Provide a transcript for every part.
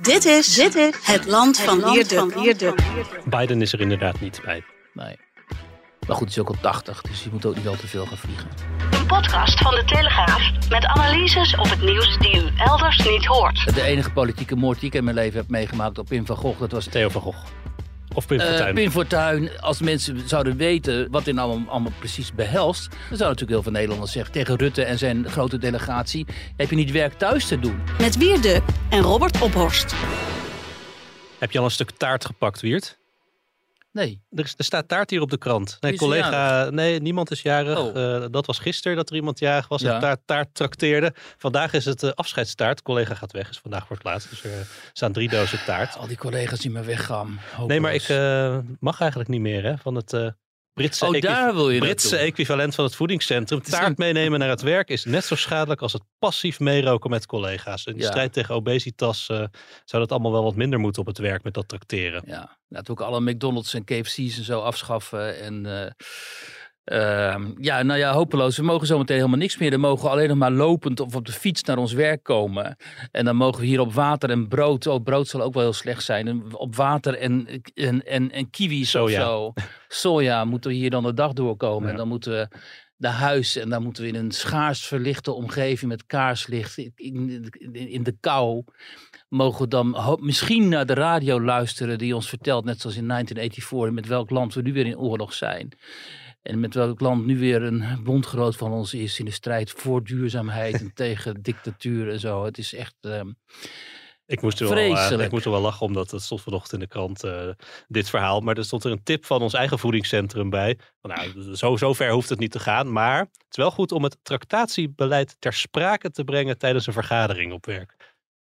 Dit is, dit is het land van Wierduk. Biden is er inderdaad niet bij. Nee. Maar goed, hij is ook al 80, dus je moet ook niet al te veel gaan vliegen. Een podcast van de Telegraaf met analyses op het nieuws die u elders niet hoort. De enige politieke moord die ik in mijn leven heb meegemaakt op Pim van Gogh, dat was Theo van Gogh. Of Pim Eh. Pim Fortuyn, als mensen zouden weten wat dit nou allemaal, allemaal precies behelst... dan zouden natuurlijk heel veel Nederlanders zeggen tegen Rutte en zijn grote delegatie... heb je niet werk thuis te doen? Met Wierduk en Robert Ophorst. Heb je al een stuk taart gepakt, Wiert? Nee. Er, is, er staat taart hier op de krant. Nee, is collega. Nee, niemand is jarig. Oh. Eh, dat was gisteren dat er iemand jarig was en Ja. taart, taart trakteerde. Vandaag is het eh, afscheidstaart. Collega gaat weg, dus vandaag wordt laatst. Dus er eh, staan drie dozen taart. Al die collega's die me weggaan. Nee, maar ik mag eigenlijk niet meer hè, van het eh, Britse, Oh, daar wil je Britse equivalent van het voedingscentrum. Taart een- meenemen naar het werk is net zo schadelijk als het passief meeroken met collega's. In de Ja. strijd tegen obesitas eh, zou dat allemaal wel wat minder moeten op het werk met dat trakteren. Ja, laten we ook alle McDonald's en KFC's en zo afschaffen. En eh, ehm, ja, nou ja, hopeloos. We mogen zometeen helemaal niks meer. Dan mogen we alleen nog maar lopend of op de fiets naar ons werk komen. En dan mogen we hier op water en brood. Oh, brood zal ook wel heel slecht zijn. En op water en, en, en, en kiwis Soja. of zo. Soja moeten we hier dan de dag doorkomen. Ja. En dan moeten we naar huis. En dan moeten we in een schaars verlichte omgeving met kaarslicht. In, in, in de kou mogen we dan misschien naar de radio luisteren die ons vertelt, net zoals in 1984, met welk land we nu weer in oorlog zijn. En met welk land nu weer een bondgenoot van ons is in de strijd voor duurzaamheid en tegen dictatuur en zo. Het is echt. ehm, Ik moest, er wel, eh, ik moest er wel lachen, omdat het stond vanochtend in de krant, eh, dit verhaal. Maar er stond er een tip van ons eigen voedingscentrum bij. Van, nou, zo, zo ver hoeft het niet te gaan. Maar het is wel goed om het tractatiebeleid ter sprake te brengen tijdens een vergadering op werk.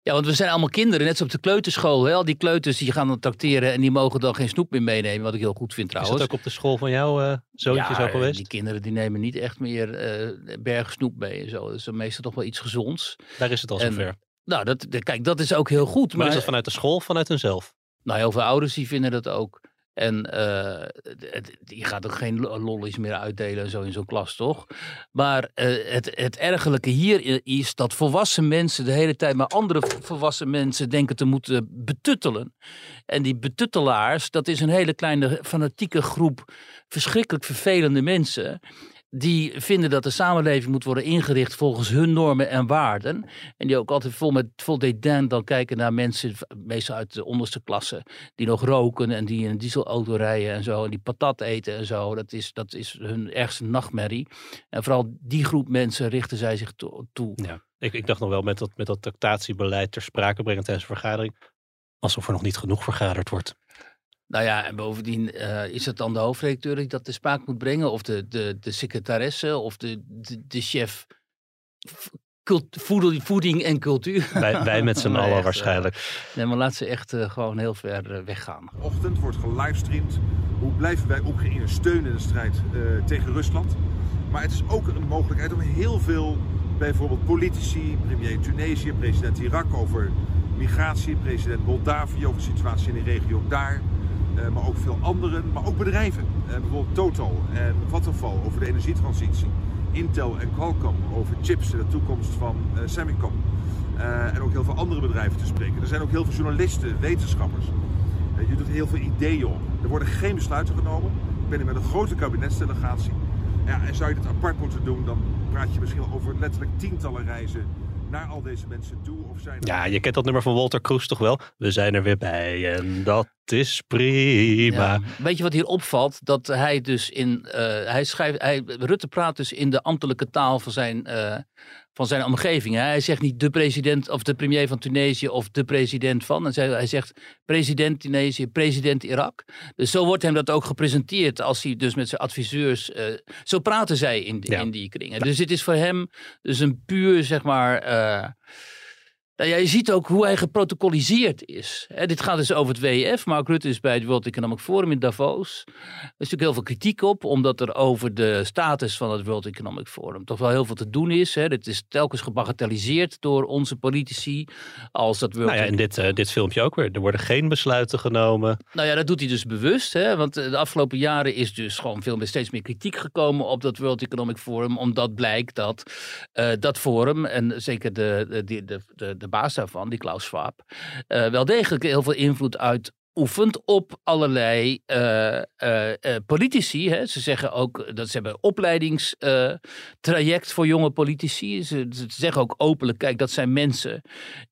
Ja, want we zijn allemaal kinderen, net zoals op de kleuterschool. Hè? Al die kleuters die gaan dan tracteren en die mogen dan geen snoep meer meenemen. Wat ik heel goed vind Is trouwens. dat ook op de school van jouw eh zoontje ja, zo geweest? die kinderen die nemen niet echt meer eh bergen snoep mee en zo. Dat is meestal toch wel iets gezonds. Daar is het al En- zover. Nou, dat, kijk, dat is ook heel goed. Maar is dat vanuit de school of vanuit hunzelf? Nou, heel veel ouders die vinden dat ook. En eh, het- je gaat ook geen lo- lollies meer uitdelen en zo in zo'n klas, toch? Maar eh, het, het ergelijke hier is dat volwassen mensen de hele tijd maar andere volwassen mensen denken te moeten betuttelen. En die betuttelaars, dat is een hele kleine fanatieke groep verschrikkelijk vervelende mensen. Die vinden dat de samenleving moet worden ingericht volgens hun normen en waarden. En die ook altijd vol met vol dédain dan kijken naar mensen, meestal uit de onderste klasse, die nog roken en die in een dieselauto rijden en zo. En die patat eten en zo. Dat is, dat is hun ergste nachtmerrie. En vooral die groep mensen richten zij zich to- toe. Ja. Ik, ik dacht nog wel met dat, met dat tractatiebeleid ter sprake brengen tijdens een vergadering. Alsof er nog niet genoeg vergaderd wordt. Nou ja, en bovendien eh, is het dan de hoofdredacteur die dat te spraak moet brengen, of de, de, de secretaresse, of de, de, de chef cult- voeding en cultuur. Wij, wij met z'n Nee, allen echt, waarschijnlijk. Nee, maar laat ze echt eh, gewoon heel ver eh, weggaan. ochtend wordt gelivestreamd. Hoe blijven wij Oekraïne steunen in de strijd eh, tegen Rusland? Maar het is ook een mogelijkheid om heel veel, bijvoorbeeld politici, premier Tunesië, president Irak over migratie, president Moldavië over de situatie in de regio daar. Eh, maar ook veel anderen, maar ook bedrijven. Eh, bijvoorbeeld Total en Vattenfall over de energietransitie. Intel en Qualcomm over chips en de toekomst van eh, Semicom. En ook heel veel andere bedrijven te spreken. Er zijn ook heel veel journalisten, wetenschappers. Je doet heel veel ideeën op. Er worden geen besluiten genomen. Ik ben hier met een grote kabinetsdelegatie. Ja, en zou je dit apart moeten doen, dan praat je misschien over letterlijk tientallen reizen naar al deze mensen toe. Of zijn er- Ja, je kent dat nummer van Walter Kroes toch wel? We zijn er weer bij en dat is prima. Ja. Weet je wat hier opvalt? Dat hij dus in. eh, hij schrijft, hij, Rutte praat dus in de ambtelijke taal van zijn, eh, van zijn omgeving. Hij zegt niet de president of de premier van Tunesië of de president van. Hij zegt president Tunesië, president Irak. Dus zo wordt hem dat ook gepresenteerd als hij dus met zijn adviseurs. eh, zo praten zij in, Ja. in die kringen. Dus dit is voor hem dus een puur, zeg maar. eh, Nou ja, je ziet ook hoe hij geprotocoliseerd is. Dit gaat dus over het WEF. Mark Rutte is bij het World Economic Forum in Davos. Er is natuurlijk heel veel kritiek op, omdat er over de status van het World Economic Forum toch wel heel veel te doen is. Hè. Dit is telkens gebagatelliseerd door onze politici. Als dat World Nou ja, in dit, uh, dit filmpje ook weer. Er worden geen besluiten genomen. Nou ja, dat doet hij dus bewust. Hè? Want de afgelopen jaren is dus gewoon veel meer, steeds meer kritiek gekomen op dat World Economic Forum. Omdat blijkt dat uh, dat forum, en zeker de, de, de, de, de baas daarvan, die Klaus Schwab, uh, wel degelijk heel veel invloed uit oefent op allerlei uh, uh, politici. Hè. Ze zeggen ook dat ze hebben opleidingstraject voor jonge politici. Ze, ze, zeggen ook openlijk, kijk, dat zijn mensen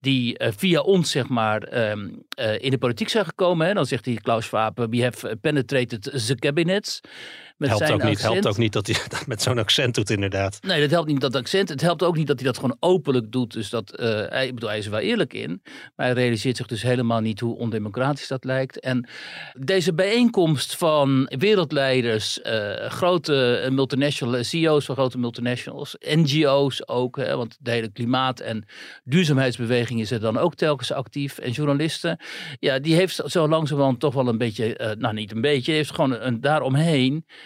die via ons, zeg maar, um, in de politiek zijn gekomen. Hè. Dan zegt hij Klaus Schwab, we have penetrated the cabinets. Met helpt, ook niet, helpt ook niet dat hij dat met zo'n accent doet, inderdaad. Nee, dat helpt niet dat accent. Het helpt ook niet dat hij dat gewoon openlijk doet. Dus dat, uh, hij, ik bedoel, hij is er wel eerlijk in. Maar hij realiseert zich dus helemaal niet hoe ondemocratisch dat lijkt. En deze bijeenkomst van wereldleiders, uh, grote multinational CEO's van grote multinationals, NGO's ook, hè, want de hele klimaat- en duurzaamheidsbeweging is er dan ook telkens actief. En journalisten, ja, die heeft zo langzamerhand toch wel een beetje, uh, nou niet een beetje, heeft gewoon een, daaromheen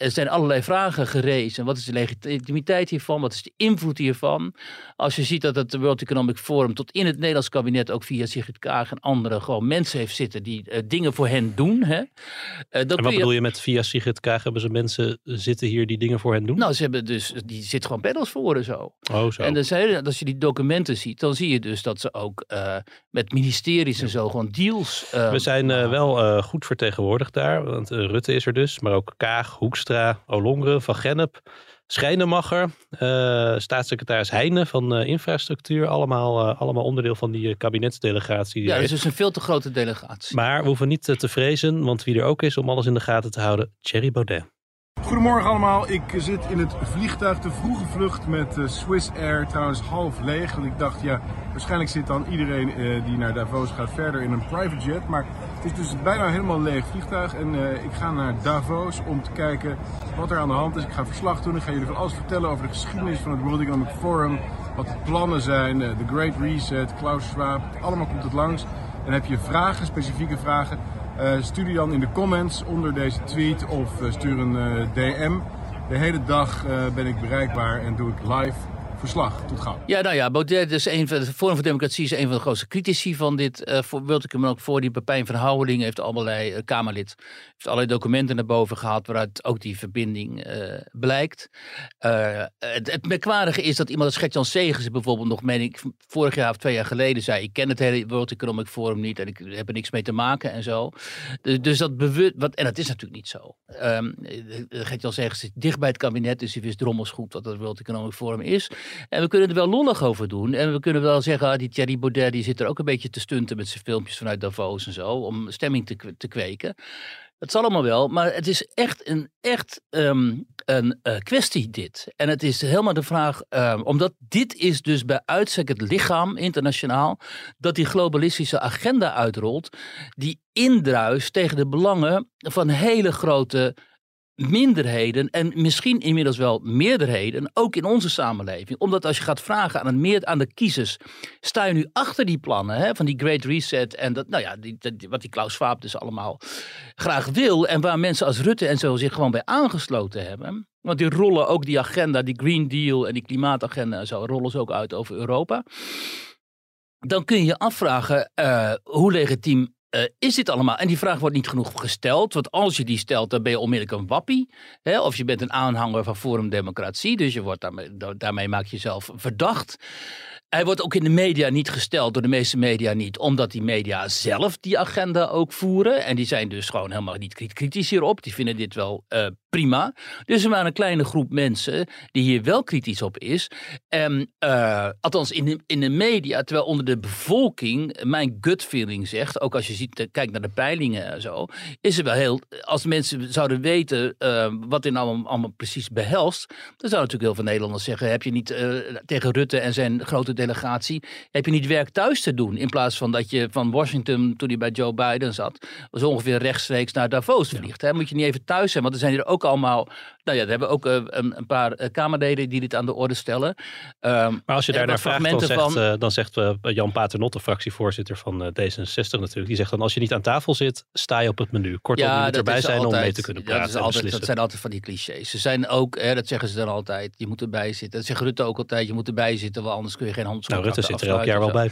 er zijn allerlei vragen gerezen. Wat is de legitimiteit hiervan? Wat is de invloed hiervan? Als je ziet dat het World Economic Forum tot in het Nederlands kabinet ook via Sigrid Kaag en anderen gewoon mensen heeft zitten die uh, dingen voor hen doen. Hè? Uh, dat en wat je... bedoel je met via Sigrid Kaag hebben ze mensen zitten hier die dingen voor hen doen? Nou, ze hebben dus, die zit gewoon panels voor en zo. Oh, zo. En dan zijn, als je die documenten ziet, dan zie je dus dat ze ook uh, met ministeries en zo gewoon deals. We zijn wel goed vertegenwoordigd daar, want Rutte is er dus, maar ook Kaag, Hoekstra, Olongren, Van Gennep, Schijnemacher, uh, staatssecretaris Heijnen van uh, Infrastructuur. Allemaal, uh, allemaal onderdeel van die kabinetsdelegatie. Ja, dat is dus een veel te grote delegatie. Maar we hoeven niet te vrezen, want wie er ook is om alles in de gaten te houden, Thierry Baudet. Goedemorgen allemaal, ik zit in het vliegtuig, de vroege vlucht met Swiss Air, trouwens half leeg. Want ik dacht, ja, waarschijnlijk zit dan iedereen die naar Davos gaat verder in een private jet. Maar het is dus bijna helemaal leeg vliegtuig en uh, ik ga naar Davos om te kijken wat er aan de hand is. Ik ga verslag doen, ik ga jullie van alles vertellen over de geschiedenis van het World Economic Forum, wat de plannen zijn, de Great Reset, Klaus Schwab, allemaal komt het langs. En heb je vragen, specifieke vragen, stuur die dan in de comments onder deze tweet of stuur een DM. De hele dag ben ik bereikbaar en doe ik live verslag. Tot gauw. Ja, nou ja, Baudet is een van de Forum voor Democratie is een van de grootste critici van dit. Uh, wilde ik hem ook voor. Die Pepijn van Houweling heeft allerlei uh, Kamerlid. Heeft allerlei documenten naar boven gehaald. waaruit ook die verbinding uh, blijkt. het, het merkwaardige is dat iemand als Gertjan Segers bijvoorbeeld nog, meen ik, vorig jaar of twee jaar geleden zei. Ik ken het hele World Economic Forum niet en ik heb er niks mee te maken en zo. Dus, dus dat bewust. Wat, en dat is natuurlijk niet zo. Um, Gertjan Segers zit dicht bij het kabinet, dus hij wist drommels goed wat het World Economic Forum is. En we kunnen er wel lollig over doen. En we kunnen wel zeggen, ah, die Thierry Baudet die zit er ook een beetje te stunten met zijn filmpjes vanuit Davos en zo. Om stemming te, te kweken. Dat zal allemaal wel, maar het is echt een, echt, um, een uh, kwestie dit. En het is helemaal de vraag, um, omdat dit is dus bij uitstek het lichaam internationaal, dat die globalistische agenda uitrolt, die indruist tegen de belangen van hele grote minderheden en misschien inmiddels wel meerderheden, ook in onze samenleving. Omdat als je gaat vragen aan, een meer, aan de kiezers, sta je nu achter die plannen hè, van die Great Reset en dat, nou ja, die, wat die Klaus Schwab dus allemaal graag wil en waar mensen als Rutte en zo zich gewoon bij aangesloten hebben. Want die rollen ook die agenda, die Green Deal en die klimaatagenda en zo, rollen ze ook uit over Europa. Dan kun je je afvragen uh, hoe legitiem uh, is dit allemaal? En die vraag wordt niet genoeg gesteld. Want als je die stelt, dan ben je onmiddellijk een wappie. Hè? Of je bent een aanhanger van Forum Democratie. Dus je wordt daarmee, daarmee maak je jezelf verdacht. Hij wordt ook in de media niet gesteld, door de meeste media niet, omdat die media zelf die agenda ook voeren. En die zijn dus gewoon helemaal niet kritisch hierop. Die vinden dit wel uh, prima. Dus er maar een kleine groep mensen die hier wel kritisch op is. En, uh, althans in de, in de media, terwijl onder de bevolking, mijn gut feeling zegt, ook als je ziet, kijkt naar de peilingen en zo, is er wel heel, als mensen zouden weten uh, wat dit nou allemaal, allemaal, precies behelst, dan zouden natuurlijk heel veel Nederlanders zeggen, heb je niet tegen Rutte en zijn grote delegatie, heb je niet werk thuis te doen. In plaats van dat je van Washington, toen hij bij Joe Biden zat, was ongeveer rechtstreeks naar Davos vliegt. Hè? Moet je niet even thuis zijn, want er zijn hier ook allemaal, nou ja, er hebben ook een, een, paar Kamerleden die dit aan de orde stellen. Um, maar als je daar naar vraagt, dan zegt, van... dan zegt Jan Paternotte, fractievoorzitter van D66 natuurlijk, die zegt dan als je niet aan tafel zit, sta je op het menu. Kortom, ja, je moet erbij zijn om mee te kunnen praten. Dat, is altijd, dat zijn altijd van die clichés. Ze zijn ook, hè, dat zeggen ze dan altijd, je moet erbij zitten. Dat zegt Rutte ook altijd, je moet erbij zitten, want anders kun je geen handelscontract Nou, Rutte zit er elk jaar wel bij.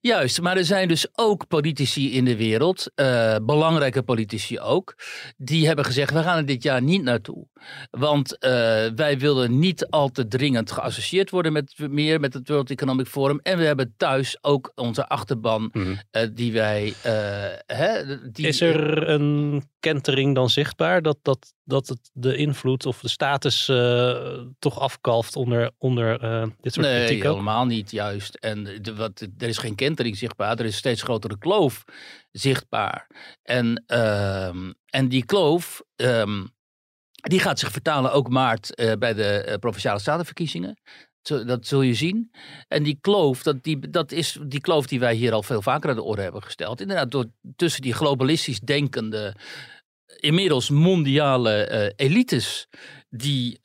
Juist, maar er zijn dus ook politici in de wereld, uh, belangrijke politici ook, die hebben gezegd: we gaan er dit jaar niet naartoe. Want uh, wij willen niet al te dringend geassocieerd worden met meer met het World Economic Forum. En we hebben thuis ook onze achterban, mm die wij. Hè, die, Is er een kentering dan zichtbaar dat, dat, dat het de invloed of de status toch afkalft onder, onder dit soort nee, kritiek? Nee, helemaal niet, juist. En de, wat, er is geen kentering zichtbaar. Er is steeds grotere kloof zichtbaar. En, uh, en die kloof, um, die gaat zich vertalen ook maart uh, bij de Provinciale Statenverkiezingen. Dat zul je zien. En die kloof, dat, die, dat is die kloof die wij hier al veel vaker aan de orde hebben gesteld. Inderdaad, door, tussen die globalistisch denkende, inmiddels mondiale uh, elites, die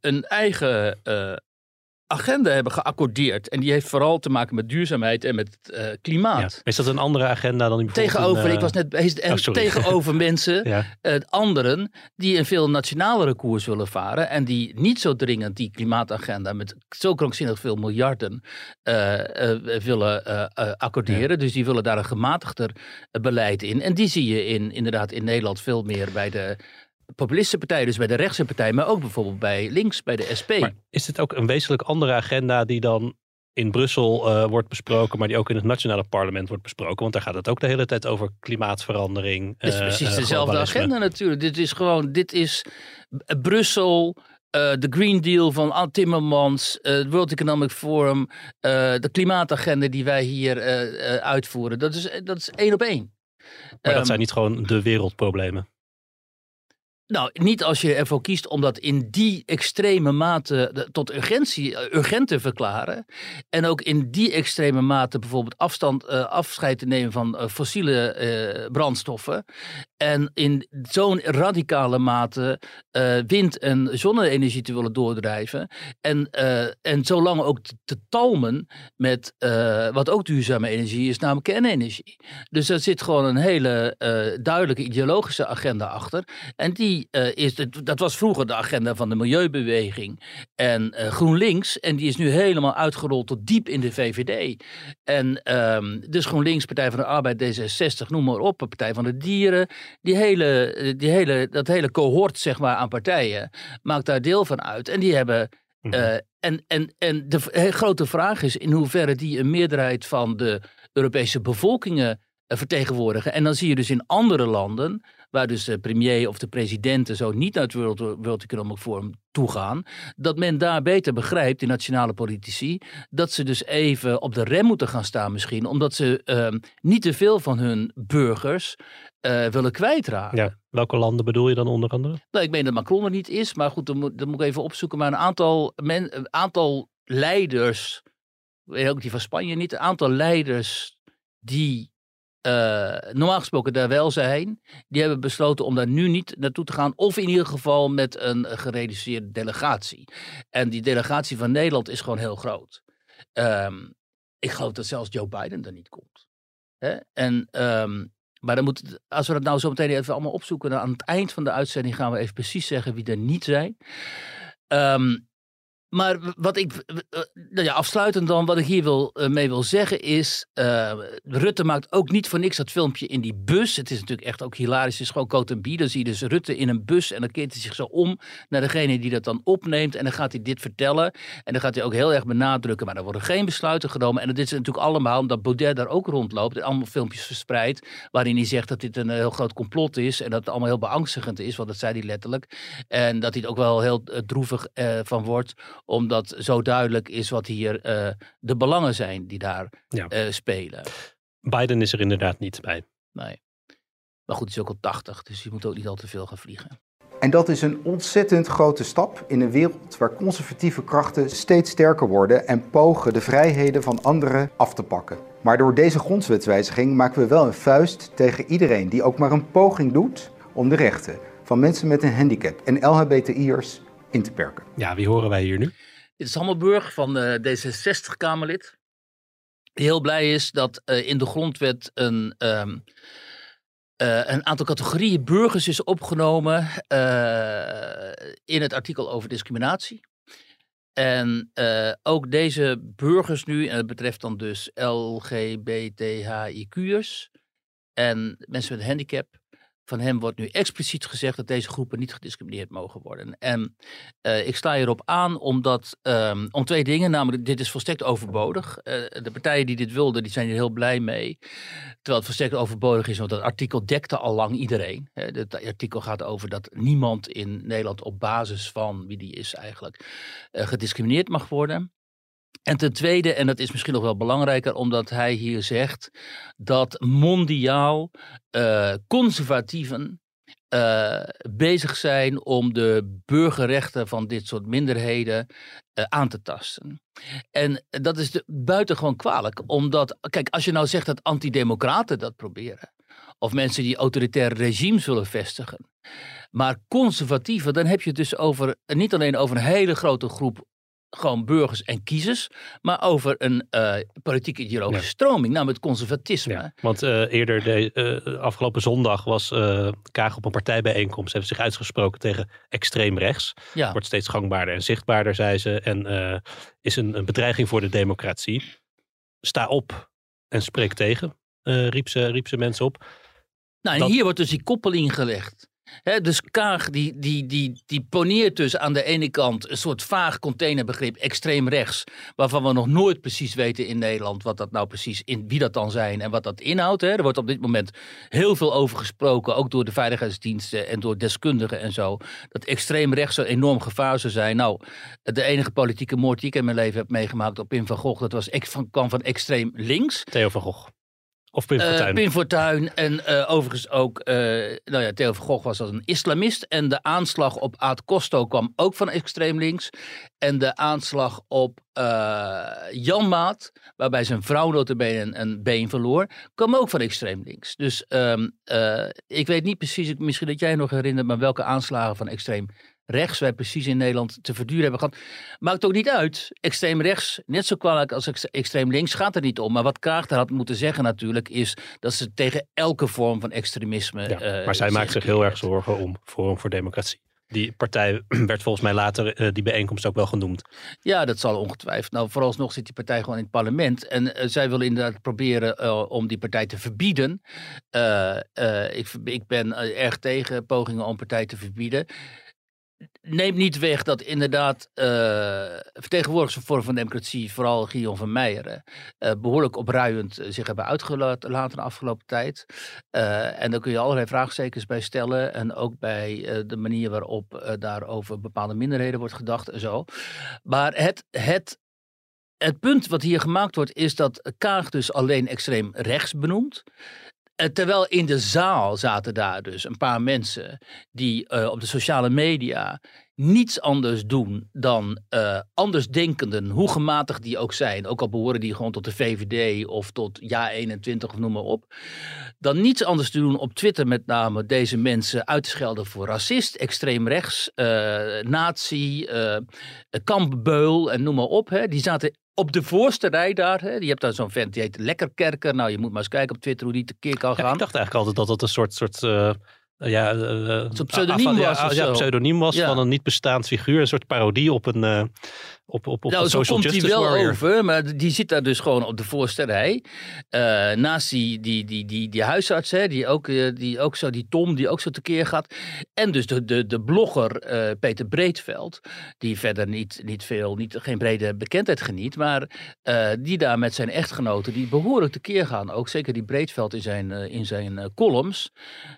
een eigen agenda hebben geaccordeerd. En die heeft vooral te maken met duurzaamheid en met uh, klimaat. Ja. Is dat een andere agenda dan die Tegenover, ik was net bezig, oh, tegenover mensen, ja. uh, anderen, die een veel nationalere koers willen varen. En die niet zo dringend die klimaatagenda met zo krankzinnig veel miljarden willen accorderen. Dus die willen daar een gematigder beleid in. En die zie je in, inderdaad in Nederland veel meer bij de populistische partijen, dus bij de rechtse partij, maar ook bijvoorbeeld bij links, bij de SP. Maar is dit ook een wezenlijk andere agenda die dan in Brussel uh, wordt besproken, maar die ook in het nationale parlement wordt besproken? Want daar gaat het ook de hele tijd over klimaatverandering. Het is uh, precies dezelfde agenda natuurlijk. Dit is gewoon, dit is Brussel. Uh, de Green Deal van Timmermans, het World Economic Forum, de klimaatagenda die wij hier uitvoeren. Dat is, dat is één op één. Maar dat ehm, zijn niet gewoon de wereldproblemen. Nou, niet als je ervoor kiest om dat in die extreme mate tot urgentie, eh, urgent te verklaren. En ook in die extreme mate bijvoorbeeld afstand, uh, afscheid te nemen van uh, fossiele brandstoffen. En in zo'n radicale mate wind- en zonne-energie te willen doordrijven. En, en zolang ook te, talmen met wat ook duurzame energie is, namelijk kernenergie. Dus er zit gewoon een hele duidelijke ideologische agenda achter. En die uh, is, dat was vroeger de agenda van de milieubeweging en uh, GroenLinks. En die is nu helemaal uitgerold tot diep in de VVD. En um, dus GroenLinks, Partij van de Arbeid, D66, noem maar op, Partij van de Dieren. Die hele, eh, die hele, dat hele cohort zeg maar, aan partijen maakt daar deel van uit. En die hebben uh, en, en, en de grote vraag is in hoeverre die een meerderheid van de Europese bevolkingen vertegenwoordigen. En dan zie je dus in andere landen waar dus de premier of de presidenten zo niet naar het World, World Economic Forum toegaan, dat men daar beter begrijpt, die nationale politici, dat ze dus even op de rem moeten gaan staan misschien, omdat ze uh, niet te veel van hun burgers uh, willen kwijtraken. Ja, welke landen bedoel je dan onder andere? Nou, ik meen dat Macron er niet is, maar goed, dan moet, ik even opzoeken. Maar een aantal, men, een aantal leiders, ook die van Spanje niet, een aantal leiders die uh, normaal gesproken daar wel zijn, die hebben besloten om daar nu niet naartoe te gaan. Of in ieder geval met een gereduceerde delegatie. En die delegatie van Nederland is gewoon heel groot. Um, ik geloof dat zelfs Joe Biden er niet komt. Hè? En, um, maar dan moet, als we dat nou zo meteen even allemaal opzoeken, dan aan het eind van de uitzending gaan we even precies zeggen wie er niet zijn. Um, maar wat ik, eh, nou ja, afsluitend dan, wat ik hier wil, uh, mee wil zeggen is, uh, Rutte maakt ook niet voor niks dat filmpje in die bus. Het is natuurlijk echt ook hilarisch, het is gewoon coat en Dan zie je dus Rutte in een bus en dan keert hij zich zo om naar degene die dat dan opneemt. En dan gaat hij dit vertellen en dan gaat hij ook heel erg benadrukken, maar er worden geen besluiten genomen. En dat is natuurlijk allemaal omdat Baudet daar ook rondloopt en allemaal filmpjes verspreidt, waarin hij zegt dat dit een heel groot complot is en dat het allemaal heel beangstigend is, want dat zei hij letterlijk. En dat hij er ook wel heel droevig van wordt omdat zo duidelijk is wat hier uh, de belangen zijn die daar ja. uh, spelen. Biden is er inderdaad niet bij. Nee. Maar goed, hij is ook al 80, dus je moet ook niet al te veel gaan vliegen. En dat is een ontzettend grote stap in een wereld waar conservatieve krachten steeds sterker worden en pogen de vrijheden van anderen af te pakken. Maar door deze grondwetswijziging maken we wel een vuist tegen iedereen die ook maar een poging doet om de rechten van mensen met een handicap en LHBTI'ers in te perken. Ja, wie horen wij hier nu? Dit is Hammelburg van uh, D66-Kamerlid. Die heel blij is dat uh, in de grondwet een, um, uh, een aantal categorieën burgers is opgenomen in het artikel over discriminatie. En ook deze burgers nu, en dat betreft dan dus LGBTHIQ'ers en mensen met een handicap, van hem wordt nu expliciet gezegd dat deze groepen niet gediscrimineerd mogen worden. En uh, ik sla hierop aan omdat, um, om twee dingen. Namelijk, dit is volstrekt overbodig. Uh, de partijen die dit wilden, die zijn hier heel blij mee. Terwijl het volstrekt overbodig is, want dat artikel dekte al lang iedereen. Het artikel gaat over dat niemand in Nederland op basis van wie die is eigenlijk uh, gediscrimineerd mag worden. En ten tweede, en dat is misschien nog wel belangrijker, omdat hij hier zegt dat mondiaal uh, conservatieven uh, bezig zijn om de burgerrechten van dit soort minderheden uh, aan te tasten. En dat is de, buitengewoon kwalijk, omdat, kijk, als je nou zegt dat antidemocraten dat proberen, of mensen die autoritaire regimes willen vestigen, maar conservatieven, dan heb je het dus over, niet alleen over een hele grote groep gewoon burgers en kiezers, maar over een uh, politieke ideologische ja. stroming, namelijk het conservatisme. Ja, want uh, eerder, de, uh, afgelopen zondag, was Kaag op een partijbijeenkomst, heeft zich uitgesproken tegen extreem rechts. Ja. Wordt steeds gangbaarder en zichtbaarder, zei ze, en is een, een, bedreiging voor de democratie. Sta op en spreek tegen, riep, ze, riep ze mensen op. Nou, en Dat... hier wordt dus die koppeling gelegd dus Kaag die, die, die, die poneert dus aan de ene kant een soort vaag containerbegrip extreem rechts, waarvan we nog nooit precies weten in Nederland wat dat nou precies in wie dat dan zijn en wat dat inhoudt. Er wordt op dit moment heel veel over gesproken, ook door de veiligheidsdiensten en door deskundigen en zo, dat extreem rechts een enorm gevaar zou zijn. Nou, de enige politieke moord die ik in mijn leven heb meegemaakt op Pim van Gogh, dat was, kwam van extreem links. Theo van Gogh. Of Pim Fortuyn. Uh, Pim Fortuyn en uh, overigens ook, uh, nou ja, Theo van Gogh was als een islamist. En de aanslag op Aad Costo kwam ook van extreem links. En de aanslag op Jan Maat, waarbij zijn vrouw notabene een, een been verloor, kwam ook van extreem links. Dus um, ik weet niet precies, misschien dat jij nog herinnert, maar welke aanslagen van extreem rechts wij precies in Nederland te verduren hebben gehad. Maakt ook niet uit. Extreem rechts, net zo kwalijk als extreem links, gaat er niet om. Maar wat Kaag had moeten zeggen natuurlijk, is dat ze tegen elke vorm van extremisme. Ja, uh, maar zij maakt zich heel erg zorgen om Forum voor Democratie. Die partij werd volgens mij later uh, die bijeenkomst ook wel genoemd. Ja, dat zal ongetwijfeld. Nou, vooralsnog zit die partij gewoon in het parlement. En uh, zij willen inderdaad proberen uh, om die partij te verbieden. ik, ik ben erg tegen pogingen om partij te verbieden neemt niet weg dat inderdaad uh, vertegenwoordigers van Vorm van Democratie, vooral Guillaume van Meijeren, uh, behoorlijk opruiend uh, zich hebben uitgelaten de afgelopen tijd. en daar kun je allerlei vraagstekens bij stellen. En ook bij de manier waarop daar over bepaalde minderheden wordt gedacht en zo. Maar het, het, het punt wat hier gemaakt wordt, is dat Kaag dus alleen extreem rechts benoemt. Eh, terwijl in de zaal zaten daar dus een paar mensen die uh, op de sociale media niets anders doen dan uh, andersdenkenden, hoe gematigd die ook zijn, ook al behoren die gewoon tot de VVD of tot Ja21 of noem maar op, dan niets anders te doen op Twitter met name deze mensen uit te schelden voor racist, extreem rechts, nazi, kampbeul en noem maar op. Hè. Die zaten op de voorste rij daar, hè, je hebt daar zo'n vent die heet Lekkerkerker. Nou, je moet maar eens kijken op Twitter hoe die tekeer kan gaan. Ja, ik dacht eigenlijk altijd dat dat een soort, soort uh, ja, uh, pseudoniem was. Ja, ja, pseudoniem was van een niet bestaand figuur. Een soort parodie op een, uh, op, op, op nou, een social zo komt hij wel warrior. over, maar die zit daar dus gewoon op de voorste rij. Uh, naast die, die, die, die, die huisarts, hè, die, ook, uh, die ook zo, die Tom, die ook zo tekeer gaat. En dus de, de, de blogger uh, Peter Breedveld, die verder niet, niet veel, niet, geen brede bekendheid geniet, maar die daar met zijn echtgenoten, die behoorlijk tekeer gaan. Ook zeker die Breedveld in zijn, in zijn columns.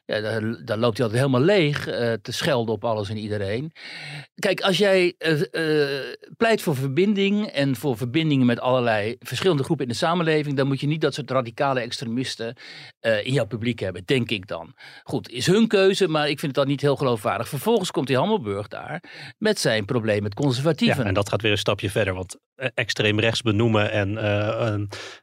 Ja, daar, daar loopt hij altijd helemaal leeg te schelden op alles en iedereen. Kijk, als jij pleit voor verbinding en voor verbindingen met allerlei verschillende groepen in de samenleving, dan moet je niet dat soort radicale extremisten uh, in jouw publiek hebben, denk ik dan. Goed, is hun keuze, maar ik vind het dan niet heel geloofwaardig. Vervolgens komt die Hammelburg daar met zijn probleem met conservatieven. Ja, en dat gaat weer een stapje verder, want eh, extreem rechts benoemen en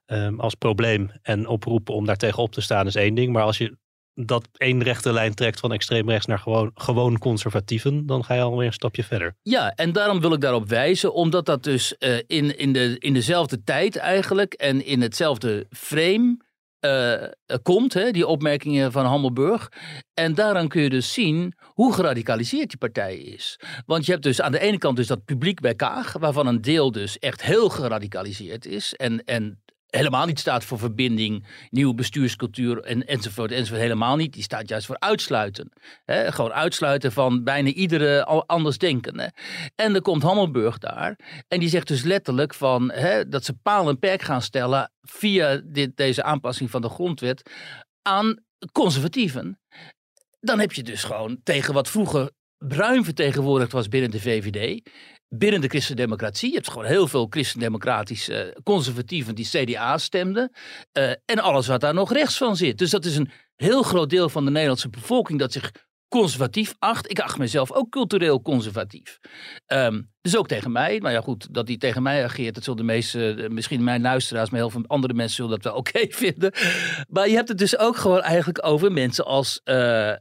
uh, als probleem en oproepen om daar tegenop te staan is één ding, maar als je dat één rechte lijn trekt van extreem rechts naar gewoon, gewoon conservatieven, dan ga je alweer een stapje verder. Ja, en daarom wil ik daarop wijzen, omdat dat dus uh, in, in, de, in dezelfde tijd eigenlijk en in hetzelfde frame uh, komt, hè, die opmerkingen van Hammelburg. En daaraan kun je dus zien hoe geradicaliseerd die partij is. Want je hebt dus aan de ene kant dus dat publiek bij Kaag, waarvan een deel dus echt heel geradicaliseerd is. En, en helemaal niet staat voor verbinding, nieuwe bestuurscultuur en, enzovoort, enzovoort. Helemaal niet. Die staat juist voor uitsluiten. Hè? Gewoon uitsluiten van bijna iedere anders denken. En dan komt Hammelburg daar en die zegt dus letterlijk van, hè, dat ze paal en perk gaan stellen via dit, deze aanpassing van de grondwet aan conservatieven. Dan heb je dus gewoon tegen wat vroeger ruim vertegenwoordigd was binnen de VVD binnen de christendemocratie. Je hebt gewoon heel veel christendemocratische uh, conservatieven die CDA stemden. Uh, en alles wat daar nog rechts van zit. Dus dat is een heel groot deel van de Nederlandse bevolking dat zich conservatief acht. Ik acht mezelf ook cultureel conservatief. Um, dus ook tegen mij. Nou ja, goed, dat hij tegen mij ageert, dat zullen de meeste, eh, misschien mijn luisteraars, maar heel veel andere mensen zullen dat wel oké vinden. Maar je hebt het dus ook gewoon eigenlijk over mensen als uh,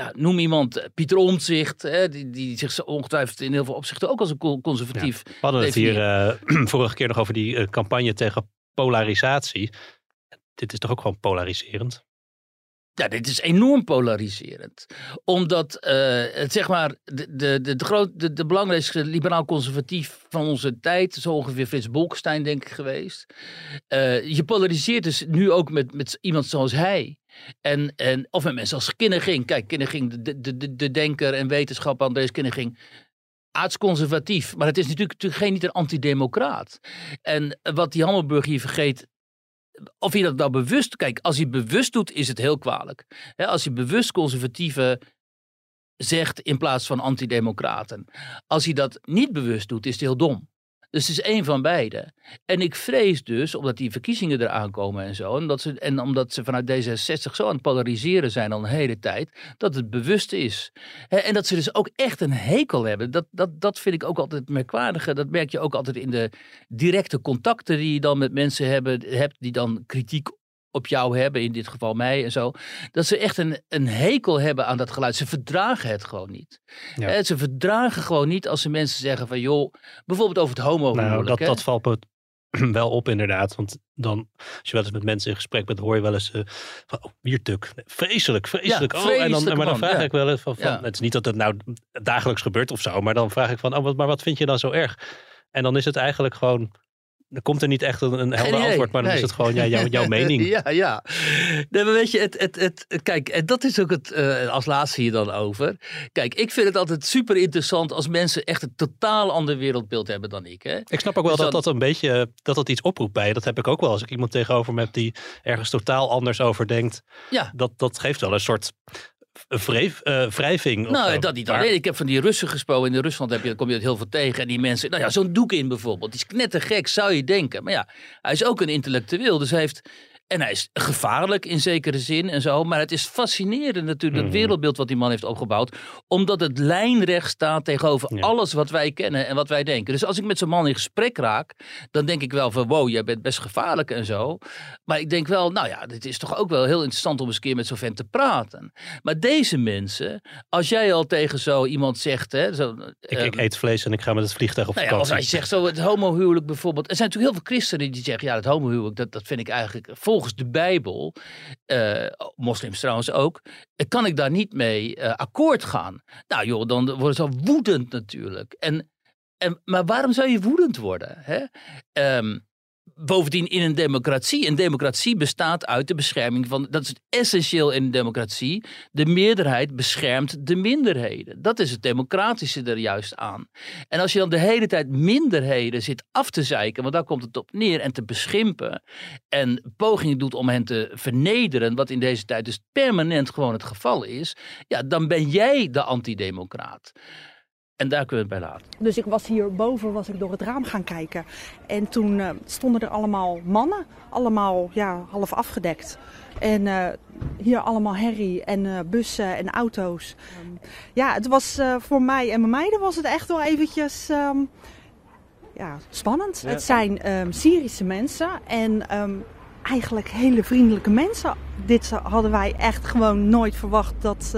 ja, noem iemand eh, Pieter Omtzigt, hè, die, die zich ongetwijfeld in heel veel opzichten ook als een conservatief. we hadden het hier uh, vorige keer nog over die uh, campagne tegen polarisatie. Dit is toch ook gewoon polariserend? Ja, dit is enorm polariserend. Omdat uh, het, zeg maar, de, de, de, groot, de, belangrijkste liberaal-conservatief van onze tijd, zo ongeveer Frits Bolkestein, denk ik geweest. Uh, je polariseert dus nu ook met, met iemand zoals hij. En, en, of met mensen als Kinneging. Kijk, Kinneging, de, de, de, de denker en wetenschapper Andrees Kinneging aardsconservatief. Maar het is natuurlijk, natuurlijk geen niet een antidemocraat. En wat die Hammelburg hier vergeet of hij dat nou bewust... Kijk, als hij bewust doet, is het heel kwalijk. als hij bewust conservatieve zegt in plaats van antidemocraten. Als hij dat niet bewust doet, is het heel dom. Dus het is één van beide. En ik vrees dus, omdat die verkiezingen eraan komen en zo, en, dat ze, en omdat ze vanuit D66 zo aan het polariseren zijn al een hele tijd, dat het bewust is. en dat ze dus ook echt een hekel hebben. Dat, dat, dat vind ik ook altijd merkwaardige. Dat merk je ook altijd in de directe contacten die je dan met mensen hebben, hebt, die dan kritiek op jou hebben, in dit geval mij en zo. Dat ze echt een, een hekel hebben aan dat geluid. Ze verdragen het gewoon niet. Ja. ze verdragen gewoon niet als ze mensen zeggen van joh, bijvoorbeeld over het homo nou, dat, dat valt me wel op inderdaad. Want dan, als je wel eens met mensen in gesprek bent, hoor je wel eens uh, van, oh, wiertuk. Vreselijk, vreselijk. Ja, oh, en dan, maar dan vraag ik wel eens van, van het is niet dat het nou dagelijks gebeurt of zo, maar dan vraag ik van, oh, maar wat vind je dan zo erg? En dan is het eigenlijk gewoon er komt er niet echt een, een helder antwoord, maar dan is het gewoon ja, jouw, jouw mening. ja, ja. Nee, maar weet je, het, het, het, kijk, en dat is ook het, uh, als laatste hier dan over. Kijk, ik vind het altijd super interessant als mensen echt een totaal ander wereldbeeld hebben dan ik. Hè? Ik snap ook wel dus dat dat een beetje, dat dat iets oproept bij je. Dat heb ik ook wel als ik iemand tegenover me heb die ergens totaal anders over denkt. Ja. Dat, dat geeft wel een soort wreef, uh, wrijving. Nou, dat niet alleen. Ik heb van die Russen gesproken. In Rusland heb je, kom je het heel veel tegen. En die mensen, nou ja, zo'n doek in bijvoorbeeld. Die is knettergek, zou je denken. Maar ja, hij is ook een intellectueel. Dus hij heeft en hij is gevaarlijk in zekere zin en zo. Maar het is fascinerend natuurlijk, het mhm. wereldbeeld wat die man heeft opgebouwd. Omdat het lijnrecht staat tegenover alles wat wij kennen en wat wij denken. Dus als ik met zo'n man in gesprek raak, dan denk ik wel van wow, jij bent best gevaarlijk en zo. Maar ik denk wel, nou ja, dit is toch ook wel heel interessant om eens een keer met zo'n vent te praten. Maar deze mensen, als jij al tegen zo iemand zegt... Hè, zo, ik, ik, ehm, eet vlees en ik ga met het vliegtuig op vakantie. Nou ja, als je zegt zo het homohuwelijk bijvoorbeeld. Er zijn natuurlijk heel veel christenen die zeggen, ja, het homohuwelijk, dat, dat vind ik eigenlijk vol volgens de Bijbel, uh, moslims trouwens ook, kan ik daar niet mee uh, akkoord gaan. Nou joh, dan worden ze woedend natuurlijk. En, en, maar waarom zou je woedend worden? Hè? Um, bovendien in een democratie. Een democratie bestaat uit de bescherming van. Dat is essentieel in een democratie. De meerderheid beschermt de minderheden. Dat is het democratische er juist aan. En als je dan de hele tijd minderheden zit af te zeiken, want daar komt het op neer, en te beschimpen. en pogingen doet om hen te vernederen, wat in deze tijd dus permanent gewoon het geval is. ja, dan ben jij de antidemocraat. En daar kunnen we het bij laten. Dus ik was hierboven was ik door het raam gaan kijken. En toen uh, stonden er allemaal mannen, allemaal ja, half afgedekt. En uh, hier allemaal herrie en uh, bussen en auto's. Um, ja, het was voor mij en mijn meiden was het echt wel eventjes um, ja, spannend. Ja. Het zijn um, Syrische mensen en eigenlijk hele vriendelijke mensen. Dit hadden wij echt gewoon nooit verwacht dat,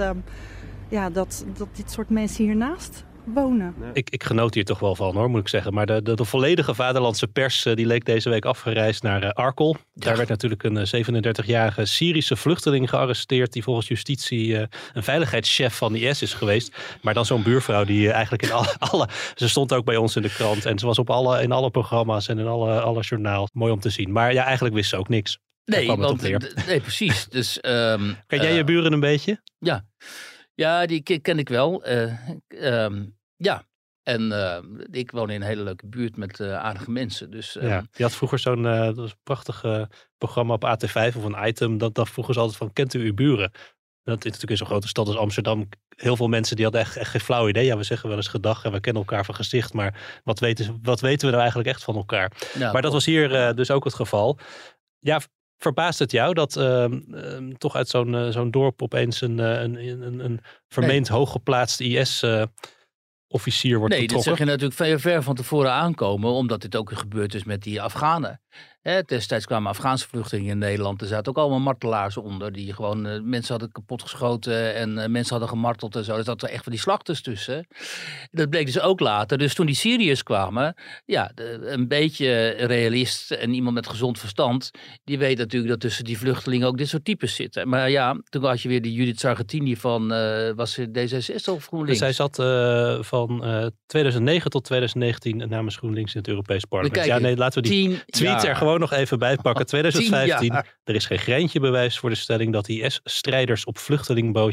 ja, dat, dat dit soort mensen hiernaast wonen. Ik, ik genoot hier toch wel van hoor, moet ik zeggen. Maar de, de, de volledige vaderlandse pers die leek deze week afgereisd naar uh, Arkel. Daar werd natuurlijk een 37-jarige Syrische vluchteling gearresteerd. Die volgens justitie uh, een veiligheidschef van IS is geweest. Maar dan zo'n buurvrouw die uh, eigenlijk in alle, alle, Ze stond ook bij ons in de krant. En ze was op alle, in alle programma's en in alle, alle journaals. Mooi om te zien. Maar ja, eigenlijk wist ze ook niks. Nee, want, nee precies. Dus, um, Ken jij je buren een beetje? Ja. Ja, die ken ik wel. Uh, um, ja, en uh, ik woon in een hele leuke buurt met uh, aardige mensen. Dus, uh, ja, je had vroeger zo'n prachtig programma op AT5 of een item. Dat, dat vroeger ze altijd van, kent u uw buren? Dat is natuurlijk in zo'n grote stad als Amsterdam. Heel veel mensen die hadden echt, echt geen flauw idee. Ja, we zeggen wel eens gedag en we kennen elkaar van gezicht. Maar wat weten, wat weten we nou eigenlijk echt van elkaar? Ja, maar dat was hier dus ook het geval. Ja, Verbaast het jou dat uh, uh, toch uit zo'n uh, zo'n dorp opeens een, een, een, een vermeend nee. hooggeplaatst IS-officier wordt nee, betrokken? Nee, dat zeg je natuurlijk ver, ver van tevoren aankomen, omdat dit ook gebeurd is met die Afghanen. Hè, destijds kwamen Afghaanse vluchtelingen in Nederland. Er zaten ook allemaal martelaars onder. Die gewoon uh, mensen hadden kapotgeschoten en uh, mensen hadden gemarteld en zo. Er zaten echt van die slachters tussen. Dat bleek dus ook later. Dus toen die Syriërs kwamen, ja, de, een beetje realist en iemand met gezond verstand. Die weet natuurlijk dat tussen die vluchtelingen ook dit soort types zitten. Maar ja, toen had je weer die Judith Sargentini van, uh, was D66 of GroenLinks? Zij zat van 2009 tot 2019 namens GroenLinks in het Europees Parlement. Ja, nee, laten we die tweet er gewoon nog even bijpakken. 2015. Er is geen greintje bewijs voor de stelling dat IS-strijders op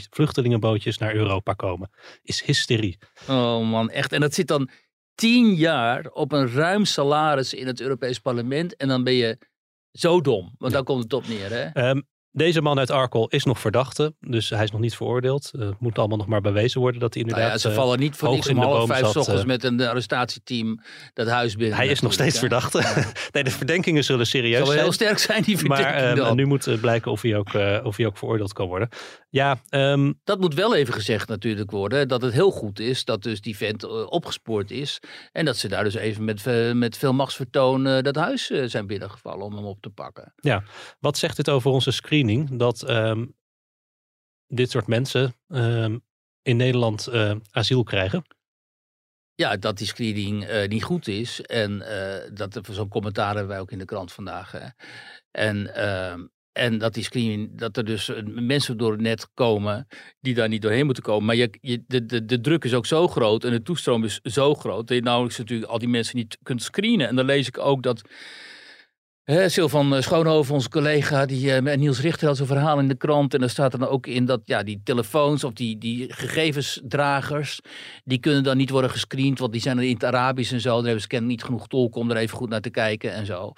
vluchtelingenbootjes naar Europa komen. Is hysterie. Oh man, echt. En dat zit dan tien jaar op een ruim salaris in het Europees Parlement. En dan ben je zo dom. Want daar komt het op neer. Hè? Um, deze man uit Arkel is nog verdachte, dus hij is nog niet veroordeeld. Het uh, moet allemaal nog maar bewezen worden dat hij inderdaad. Nou ja, ze vallen niet voor niks om half vijf zat, ochtends met een arrestatieteam dat huis binnen. Hij is nog steeds ja. verdachte. Ja. nee, de verdenkingen zullen serieus Zal zijn. heel sterk zijn die verdenkingen. Maar uh, nu moet blijken of hij, ook, uh, of hij ook veroordeeld kan worden. Ja, um, dat moet wel even gezegd natuurlijk worden. Dat het heel goed is dat dus die vent opgespoord is. En dat ze daar dus even met, met veel machtsvertoon dat huis zijn binnengevallen om hem op te pakken. Ja, wat zegt dit over onze screening? Dat um, dit soort mensen um, in Nederland uh, asiel krijgen? Ja, dat die screening uh, niet goed is. En uh, dat zo'n commentaar hebben wij ook in de krant vandaag. Hè. En, en dat die screening, dat er dus mensen door het net komen die daar niet doorheen moeten komen. Maar je, je, de, de, de druk is ook zo groot en de toestroom is zo groot dat je nauwelijks natuurlijk al die mensen niet kunt screenen. En dan lees ik ook dat Sil van Schoonhoven, onze collega, die, uh, Niels Richter had zo'n verhaal in de krant. En daar staat er dan ook in dat ja, die telefoons of die, die gegevensdragers, die kunnen dan niet worden gescreend, want die zijn er in het Arabisch en zo. Daar hebben ze kennelijk niet genoeg tolken om er even goed naar te kijken en zo.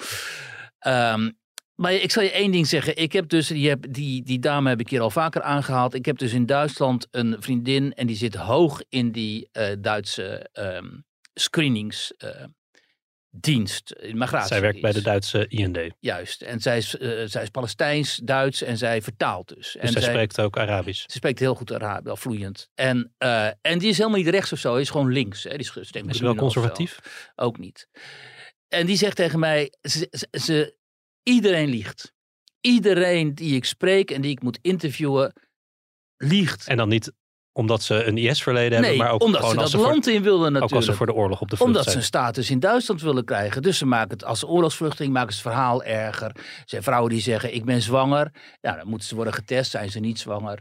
Um, maar ik zal je één ding zeggen. Ik heb dus, die, heb, die, die dame heb ik hier al vaker aangehaald. Ik heb dus in Duitsland een vriendin en die zit hoog in die uh, Duitse um, screenings. Uh, dienst, migratie. Zij werkt bij de Duitse IND. Juist. En zij is, uh, zij is Palestijns, Duits en zij vertaalt dus. Dus en zij, zij spreekt ook Arabisch. Ze spreekt heel goed Arabisch, wel vloeiend. En, en die is helemaal niet rechts of zo, is gewoon links. Hè. Die is, wel conservatief? Ook niet. En die zegt tegen mij, ze, iedereen liegt. Iedereen die ik spreek en die ik moet interviewen, liegt. En dan niet omdat ze een IS-verleden hebben, maar ook omdat ze dat ze land voor, in wilden natuurlijk. Ook als ze voor de oorlog op de vlucht Omdat zijn. ze een status in Duitsland willen krijgen. Dus ze maken het als oorlogsvluchteling maken ze het verhaal erger. Er zijn vrouwen die zeggen ik ben zwanger. Ja, dan moeten ze worden getest, zijn ze niet zwanger.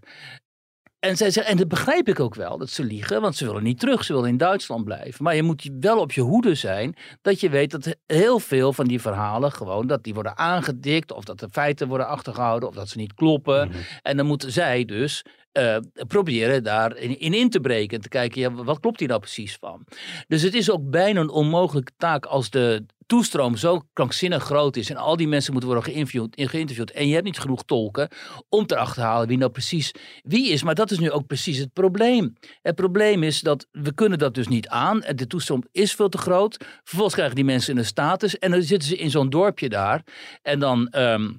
En, zij zeggen, en dat begrijp ik ook wel, dat ze liegen, want ze willen niet terug, ze willen in Duitsland blijven. Maar je moet wel op je hoede zijn, dat je weet dat heel veel van die verhalen gewoon, dat die worden aangedikt, of dat de feiten worden achtergehouden, of dat ze niet kloppen. Mhm. En dan moeten zij dus eh, proberen daar in, in, te breken. En te kijken, ja, wat klopt hier nou precies van? Dus het is ook bijna een onmogelijke taak als de toestroom zo krankzinnig groot is en al die mensen moeten worden geïnterviewd, geïnterviewd en je hebt niet genoeg tolken om te achterhalen wie nou precies wie is. Maar dat is nu ook precies het probleem. Het probleem is dat we kunnen dat dus niet aan. De toestroom is veel te groot. Vervolgens krijgen die mensen een status en dan zitten ze in zo'n dorpje daar en dan, ehm,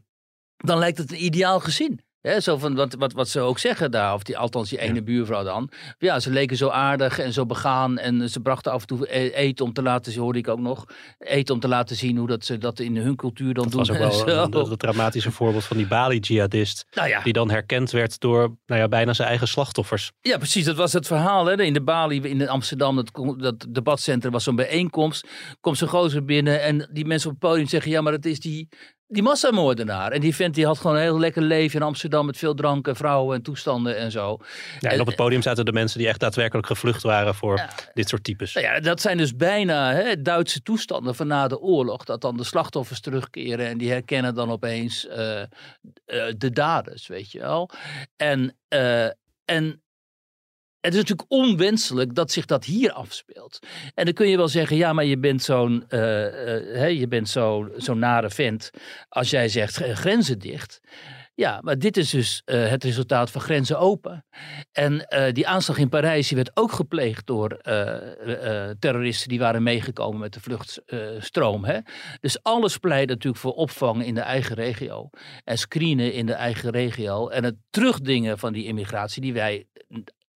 dan lijkt het een ideaal gezin. He, zo van wat, wat, wat ze ook zeggen daar, of die, althans die ene buurvrouw dan. Ja, ze leken zo aardig en zo begaan. En ze brachten af en toe e-, eten om te laten zien, hoorde ik ook nog. Eten om te laten zien hoe dat ze dat in hun cultuur dan dat doen. Dat was ook wel een, dramatische voorbeeld van die Bali-jihadist. Nou ja. Die dan herkend werd door nou ja, bijna zijn eigen slachtoffers. Ja, precies. Dat was het verhaal. Hè. In de Bali, in Amsterdam, dat, dat debatcentrum was zo'n bijeenkomst. Komt zo'n gozer binnen en die mensen op het podium zeggen... ja, maar dat is die, die massamoordenaar. En die vent die had gewoon een heel lekker leven in Amsterdam met veel drank en vrouwen en toestanden en zo. Ja, en op het podium zaten de mensen die echt daadwerkelijk gevlucht waren voor dit soort types. Nou ja, dat zijn dus bijna hè, Duitse toestanden van na de oorlog. Dat dan de slachtoffers terugkeren en die herkennen dan opeens uh, uh, de daders, weet je wel. En, uh, en het is natuurlijk onwenselijk dat zich dat hier afspeelt. En dan kun je wel zeggen, ja, maar je bent zo'n uh, uh, je bent zo, nare vent als jij zegt grenzen dicht. Ja, maar dit is dus uh, het resultaat van grenzen open. En die aanslag in Parijs die werd ook gepleegd door terroristen die waren meegekomen met de vluchtstroom. Dus alles pleit natuurlijk voor opvang in de eigen regio. En screenen in de eigen regio. En het terugdingen van die immigratie die wij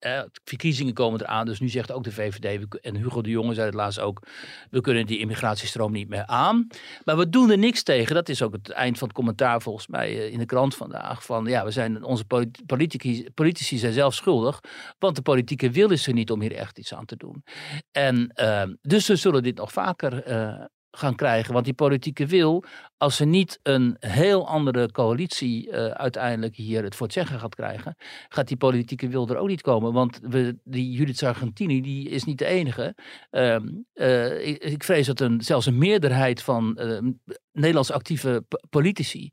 eh, verkiezingen komen eraan, dus nu zegt ook de VVD en Hugo de Jonge zei het laatst ook, we kunnen die immigratiestroom niet meer aan. Maar we doen er niks tegen. Dat is ook het eind van het commentaar volgens mij eh, in de krant vandaag. Van ja, we zijn, onze politici, politici zijn zelf schuldig, want de politieke wil is er niet om hier echt iets aan te doen. En uh, dus we zullen dit nog vaker uh, gaan krijgen. Want die politieke wil, als ze niet een heel andere coalitie uh, uiteindelijk hier het voor het zeggen gaat krijgen, gaat die politieke wil er ook niet komen. Want we, die Judith Sargentini, die is niet de enige. Uh, uh, ik, vrees dat een, zelfs een meerderheid van ehm, Nederlands actieve politici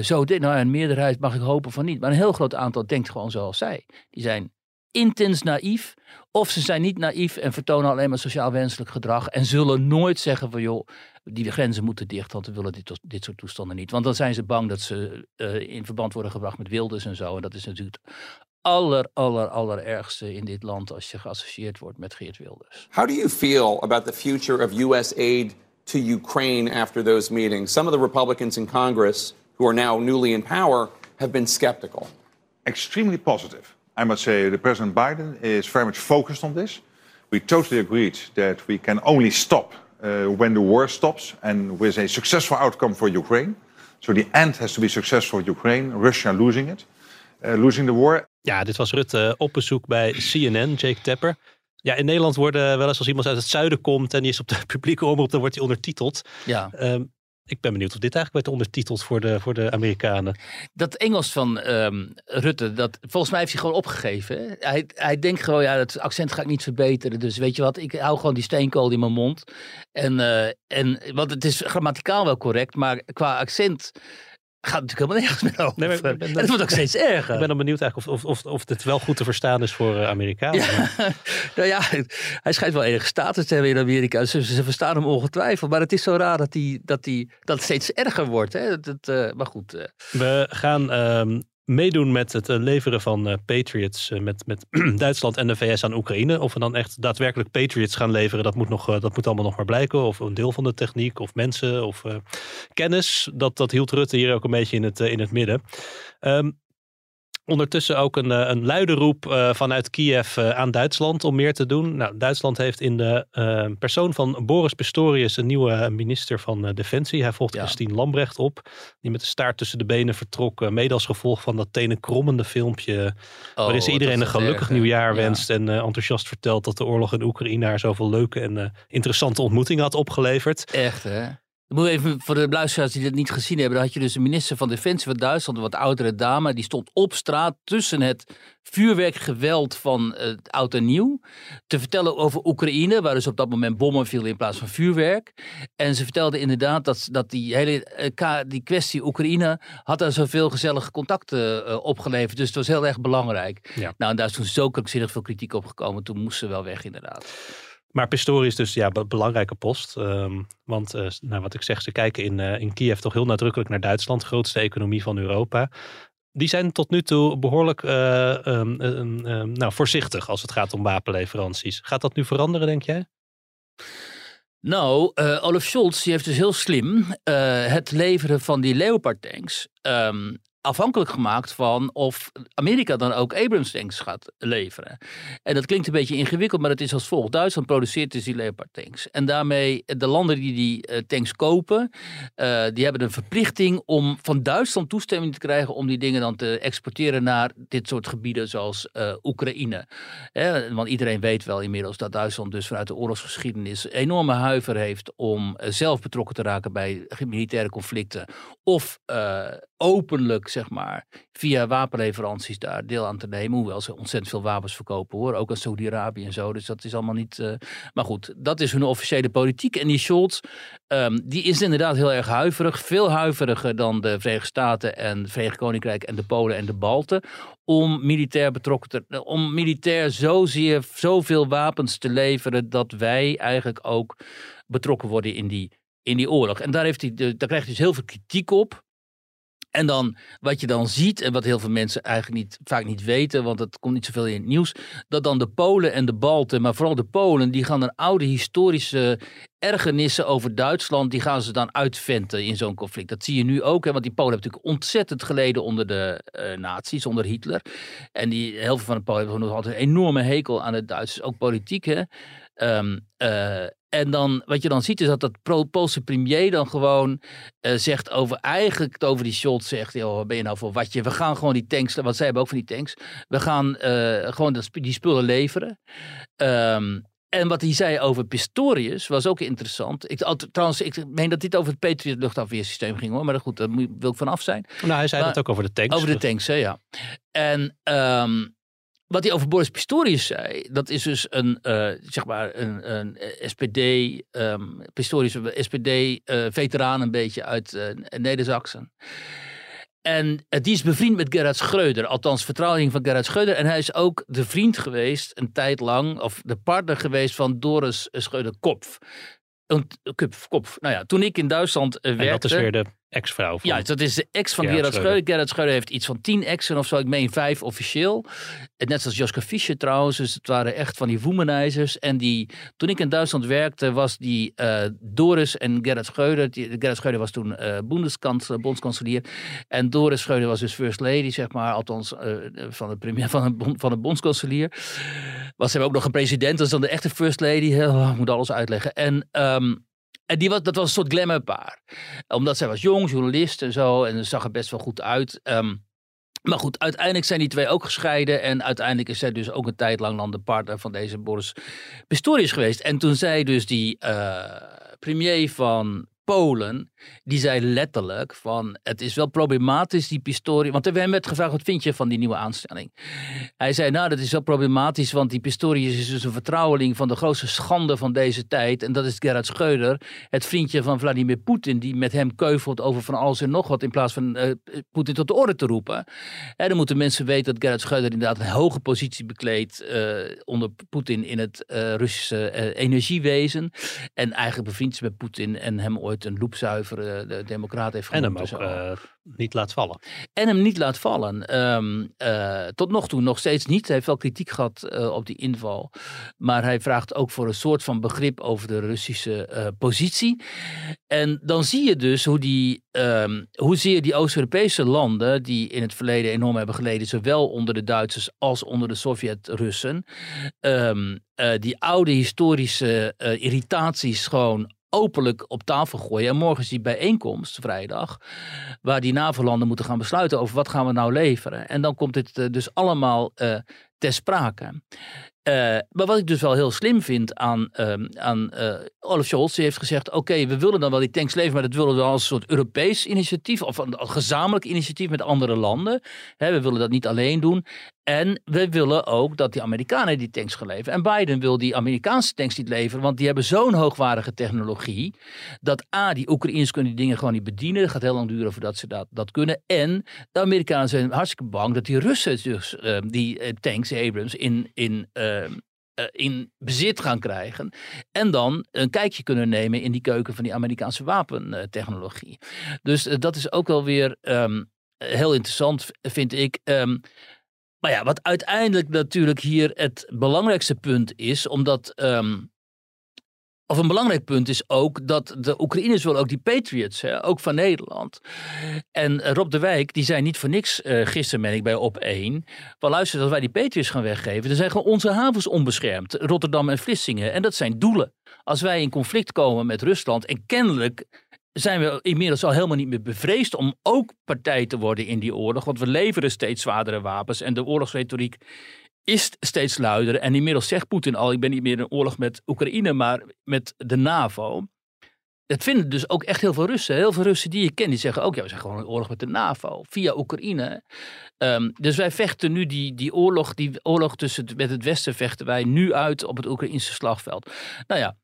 zo, nou een meerderheid mag ik hopen van niet, maar een heel groot aantal denkt gewoon zoals zij. Die zijn intens naïef. Of ze zijn niet naïef en vertonen alleen maar sociaal wenselijk gedrag. En zullen nooit zeggen van joh, die grenzen moeten dicht, want we willen dit, dit soort toestanden niet. Want dan zijn ze bang dat ze uh, in verband worden gebracht met wilders en zo. En dat is natuurlijk het aller, aller, allerergste in dit land als je geassocieerd wordt met Geert Wilders. How do you feel about the future of U.S. aid to Ukraine after those meetings? Some of the Republicans in Congress, who are now newly in power, have been skeptical. Extremely positive. I must say that President Biden is very much focused on this. We totally agreed that we can only stop uh, when the war stops and with a successful outcome for Ukraine. So the end has to be successful for Ukraine, Russia losing it, uh, losing the war. Ja, dit was Rutte op bezoek bij CNN, Jake Tapper. Ja, in Nederland worden wel eens als iemand uit het zuiden komt en die is op de publieke omroep, dan wordt hij ondertiteld. Ja. Um, ik ben benieuwd of dit eigenlijk werd ondertiteld voor de, voor de Amerikanen. Dat Engels van um, Rutte, dat, volgens mij heeft hij gewoon opgegeven. Hij, hij denkt gewoon, ja, het accent ga ik niet verbeteren. Dus weet je wat, ik hou gewoon die steenkool in mijn mond. En, uh, en want het is grammaticaal wel correct, maar qua accent gaat natuurlijk helemaal nergens meer over. Nee, ben, ben, en het wordt ook steeds erger. Ik ben dan benieuwd eigenlijk of, of, of, of dit wel goed te verstaan is voor uh, Amerikanen. Ja, nou ja, hij schijnt wel enige status te hebben in Amerika. Ze, ze verstaan hem ongetwijfeld. Maar het is zo raar dat, die, dat, die, dat het steeds erger wordt. Hè? Dat, uh, maar goed. Uh. We gaan um, meedoen met het leveren van uh, Patriots uh, met, met Duitsland en de VS aan Oekraïne. Of we dan echt daadwerkelijk Patriots gaan leveren, dat moet, nog, dat moet allemaal nog maar blijken. Of een deel van de techniek, of mensen, of kennis. Dat, dat hield Rutte hier ook een beetje in het, in het midden. Um, Ondertussen ook een, een luide roep uh, vanuit Kiev uh, aan Duitsland om meer te doen. Nou, Duitsland heeft in de uh, persoon van Boris Pistorius een nieuwe minister van Defensie. Hij volgt ja. Christine Lambrecht op, die met de staart tussen de benen vertrok. mede als gevolg van dat tenenkrommende filmpje. Oh, waarin ze iedereen een gelukkig erg, nieuwjaar wenst. En enthousiast vertelt dat de oorlog in Oekraïne haar zoveel leuke en interessante ontmoetingen had opgeleverd. Echt hè? Moet even voor de luisteraars die dat niet gezien hebben. Dan had je dus de minister van Defensie van Duitsland, een wat oudere dame. Die stond op straat tussen het vuurwerkgeweld van uh, oud en nieuw. Te vertellen over Oekraïne, waar dus op dat moment bommen vielen in plaats van vuurwerk. En ze vertelde inderdaad dat, dat die hele uh, die kwestie Oekraïne had daar zoveel gezellige contacten uh, opgeleverd. Dus het was heel erg belangrijk. Ja. Nou, en daar is toen zo krankzinnig veel kritiek op gekomen. Toen moest ze wel weg inderdaad. Maar Pistorius is dus ja, belangrijke post. Um, want uh, nou, wat ik zeg, ze kijken in, uh, in Kiev toch heel nadrukkelijk naar Duitsland, grootste economie van Europa. Die zijn tot nu toe behoorlijk uh, um, um, nou, voorzichtig als het gaat om wapenleveranties. Gaat dat nu veranderen, denk jij? Nou, Olaf Scholz die heeft dus heel slim het leveren van die Leopard tanks afhankelijk gemaakt van of Amerika dan ook Abrams tanks gaat leveren. En dat klinkt een beetje ingewikkeld, maar het is als volgt. Duitsland produceert dus die Leopard tanks. En daarmee de landen die die uh, tanks kopen, uh, die hebben een verplichting om van Duitsland toestemming te krijgen om die dingen dan te exporteren naar dit soort gebieden zoals Oekraïne. want iedereen weet wel inmiddels dat Duitsland dus vanuit de oorlogsgeschiedenis enorme huiver heeft om zelf betrokken te raken bij militaire conflicten of openlijk zeg maar, via wapenleveranties daar deel aan te nemen. Hoewel ze ontzettend veel wapens verkopen hoor. Ook aan Saudi-Arabië en zo. Dus dat is allemaal niet. Uh... Maar goed, dat is hun officiële politiek. En die Scholz, um, die is inderdaad heel erg huiverig. Veel huiveriger dan de Verenigde Staten en het Verenigd Koninkrijk en de Polen en de Balten. Om militair betrokken te. Om militair zozeer zoveel wapens te leveren. dat wij eigenlijk ook betrokken worden in die, in die oorlog. En daar, heeft hij, daar krijgt hij dus heel veel kritiek op. En dan wat je dan ziet, en wat heel veel mensen eigenlijk niet, vaak niet weten, want het komt niet zoveel in het nieuws, dat dan de Polen en de Balten, maar vooral de Polen, die gaan een oude historische ergernissen over Duitsland, die gaan ze dan uitventen in zo'n conflict. Dat zie je nu ook, hè, want die Polen hebben natuurlijk ontzettend geleden onder de uh, nazi's, onder Hitler. En die, heel veel van de Polen hebben nog altijd een enorme hekel aan de Duitsers, ook politiek. Hè. Um, uh, en dan, wat je dan ziet is dat dat Poolse premier dan gewoon uh, zegt over eigenlijk over die Scholz zegt, joh, wat ben je nou voor watje? We gaan gewoon die tanks, wat zij hebben ook van die tanks, we gaan uh, gewoon dat, die spullen leveren. Um, en wat hij zei over Pistorius was ook interessant. Ik, trouwens, ik meen dat dit over het Patriot luchtafweersysteem ging hoor. Maar goed, daar wil ik vanaf zijn. Nou, hij zei maar, dat ook over de tanks. Over de tanks, hè, ja. En um, wat hij over Boris Pistorius zei, dat is dus een, uh, zeg maar, een, een SPD, um, Pistorius, SPD-veteraan uh, een beetje uit uh, Neder-Saxen. En die is bevriend met Gerhard Schreuder, althans vertrouweling van Gerhard Schreuder. En hij is ook de vriend geweest, een tijd lang, of de partner geweest van Doris Schreuder-Kopf. Kopf. Nou ja, toen ik in Duitsland werkte... En dat is weer de ex-vrouw van... Ja, dat is de ex van Gerard, Schreuder. Gerard Schreuder heeft iets van tien exen of zo. Ik meen vijf officieel. Net zoals Joska Fischer trouwens. Dus het waren echt van die womanizers. En die, toen ik in Duitsland werkte, was die uh, Doris en Gerard Schreuder. Die, Gerard Schreuder was toen uh, bondskanselier. En Doris Schreuder was dus first lady, zeg maar. Althans, van, de premier, van, de, van de bondskanselier. Was ze ook nog een president. Dat is dan de echte first lady. Oh, ik moet alles uitleggen. En... Um, en die dat was een soort glamourpaar. Omdat zij was jong, journalist en zo. En ze zag er best wel goed uit. Um, maar goed, uiteindelijk zijn die twee ook gescheiden. En uiteindelijk is zij dus ook een tijd lang dan de partner van deze Boris Pistorius geweest. En toen zei dus die uh, premier van Polen, die zei letterlijk van het is wel problematisch die Pistorius, want we hebben net gevraagd wat vind je van die nieuwe aanstelling. Hij zei nou dat is wel problematisch, want die Pistorius is dus een vertrouweling van de grootste schande van deze tijd en dat is Gerhard Schreuder, het vriendje van Vladimir Poetin, die met hem keuvelt over van alles en nog wat in plaats van uh, Poetin tot de orde te roepen. En dan moeten mensen weten dat Gerhard Schreuder inderdaad een hoge positie bekleedt uh, onder Poetin in het uh, Russische energiewezen en eigenlijk bevriend is met Poetin en hem ooit een loepzuivere de democraat heeft genoemd. En hem ook uh, niet laat vallen. En hem niet laat vallen. Um, uh, tot nog toe nog steeds niet. Hij heeft wel kritiek gehad uh, op die inval. Maar hij vraagt ook voor een soort van begrip over de Russische positie. En dan zie je dus hoe die, um, hoezeer die Oost-Europese landen, die in het verleden enorm hebben geleden, zowel onder de Duitsers als onder de Sovjet-Russen, um, die oude historische irritaties gewoon openlijk op tafel gooien. En morgen is die bijeenkomst, vrijdag, waar die NAVO-landen moeten gaan besluiten over wat gaan we nou leveren. En dan komt dit uh, dus allemaal uh, ter sprake. Uh, maar wat ik dus wel heel slim vind aan, uh, aan uh, Olaf Scholz, die heeft gezegd: Oké, we willen dan wel die tanks leveren, maar dat willen we als een soort Europees initiatief of een, gezamenlijk initiatief met andere landen. we willen dat niet alleen doen. En we willen ook dat die Amerikanen die tanks gaan leveren. En Biden wil die Amerikaanse tanks niet leveren, want die hebben zo'n hoogwaardige technologie. Dat A, die Oekraïners kunnen die dingen gewoon niet bedienen. Het gaat heel lang duren voordat ze dat, dat kunnen. En de Amerikanen zijn hartstikke bang dat die Russen dus ehm, die uh, tanks, Abrams, in, in, in bezit gaan krijgen. En dan een kijkje kunnen nemen in die keuken van die Amerikaanse wapentechnologie. Dus uh, dat is ook wel weer um, heel interessant, vind ik. Um, maar ja, wat uiteindelijk natuurlijk hier het belangrijkste punt is, omdat. Um, of een belangrijk punt is ook dat de Oekraïners willen ook die Patriots, hè, ook van Nederland. En Rob de Wijk, die zei niet voor niks uh, gisteren, ben ik bij op 1. Van luister, als wij die Patriots gaan weggeven, dan zijn gewoon onze havens onbeschermd. Rotterdam en Vlissingen. En dat zijn doelen. Als wij in conflict komen met Rusland, en kennelijk zijn we inmiddels al helemaal niet meer bevreesd om ook partij te worden in die oorlog. Want we leveren steeds zwaardere wapens en de oorlogsretoriek is steeds luider. En inmiddels zegt Poetin al, ik ben niet meer in oorlog met Oekraïne, maar met de NAVO. Dat vinden dus ook echt heel veel Russen. Heel veel Russen die je kent, die zeggen ook, ja, we zijn gewoon in oorlog met de NAVO, via Oekraïne. Um, dus wij vechten nu die, die oorlog, die oorlog tussen met het Westen vechten wij nu uit op het Oekraïnse slagveld. Nou ja,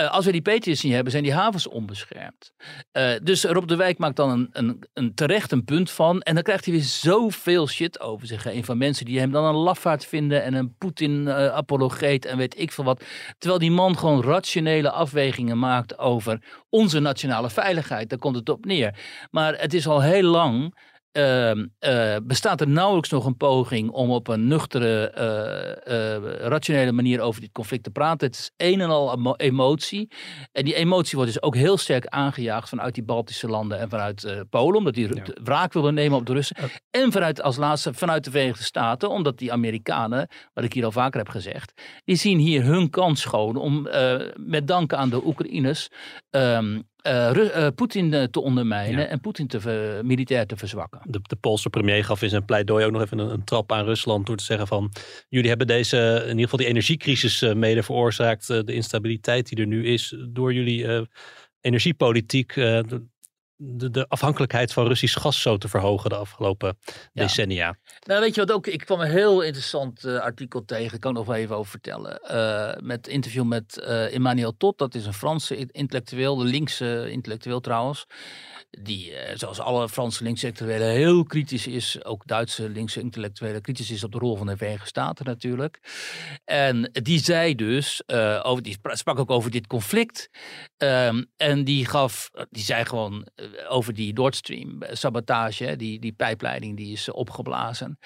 uh, als we die Patriots niet hebben, zijn die havens onbeschermd. Uh, dus Rob de Wijk maakt dan een, een, een, terecht een punt van. En dan krijgt hij weer zoveel shit over zich heen. Van mensen die hem dan een lafaard vinden. En een Poetin-apologeet. Uh, en weet ik veel wat. Terwijl die man gewoon rationele afwegingen maakt over onze nationale veiligheid. Daar komt het op neer. Maar het is al heel lang uh, uh, bestaat er nauwelijks nog een poging om op een nuchtere, uh, rationele manier over dit conflict te praten. Het is een en al emotie. En die emotie wordt dus ook heel sterk aangejaagd vanuit die Baltische landen en vanuit Polen, omdat die ja. wraak willen nemen op de Russen. En vanuit, als laatste vanuit de Verenigde Staten, omdat die Amerikanen, wat ik hier al vaker heb gezegd, die zien hier hun kans schoon om met dank aan de Oekraïners um, uh, Poetin te ondermijnen ja. en Poetin te militair te verzwakken. De, de, Poolse premier gaf in zijn pleidooi ook nog even een, een, trap aan Rusland door te zeggen van jullie hebben deze, in ieder geval die energiecrisis mede veroorzaakt, de instabiliteit die er nu is door jullie energiepolitiek de, de, afhankelijkheid van Russisch gas zo te verhogen de afgelopen decennia. Nou, weet je wat ook? Ik kwam een heel interessant uh, artikel tegen, ik kan nog wel even over vertellen. Uh, met interview met uh, Emmanuel Tot, dat is een Franse intellectueel, de linkse intellectueel trouwens die, eh, zoals alle Franse linkse intellectuelen, heel kritisch is, ook Duitse linkse intellectuelen, kritisch is op de rol van de Verenigde Staten natuurlijk. En die zei dus, uh, over, die sprak ook over dit conflict. Um, en die gaf, die zei gewoon uh, over die Nord Stream sabotage, die, die pijpleiding die is opgeblazen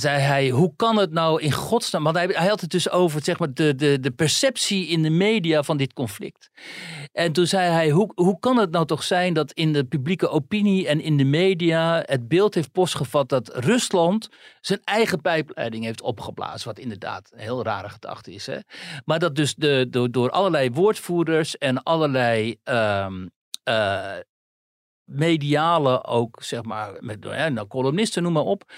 zei hij, hoe kan het nou in godsnaam... Want hij, hij had het dus over zeg maar, de, de, de perceptie in de media van dit conflict. En toen zei hij, hoe, hoe kan het nou toch zijn dat in de publieke opinie en in de media... het beeld heeft postgevat dat Rusland zijn eigen pijpleiding heeft opgeblazen. Wat inderdaad een heel rare gedachte is. Hè? Maar dat dus de, door, allerlei woordvoerders en allerlei... Um, mediale ook, zeg maar, met nou, columnisten, noem maar op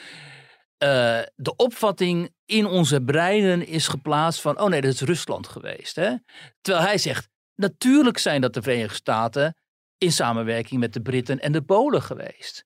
uh, de opvatting in onze breinen is geplaatst van, oh nee, dat is Rusland geweest. Hè? Terwijl hij zegt, natuurlijk zijn dat de Verenigde Staten in samenwerking met de Britten en de Polen geweest.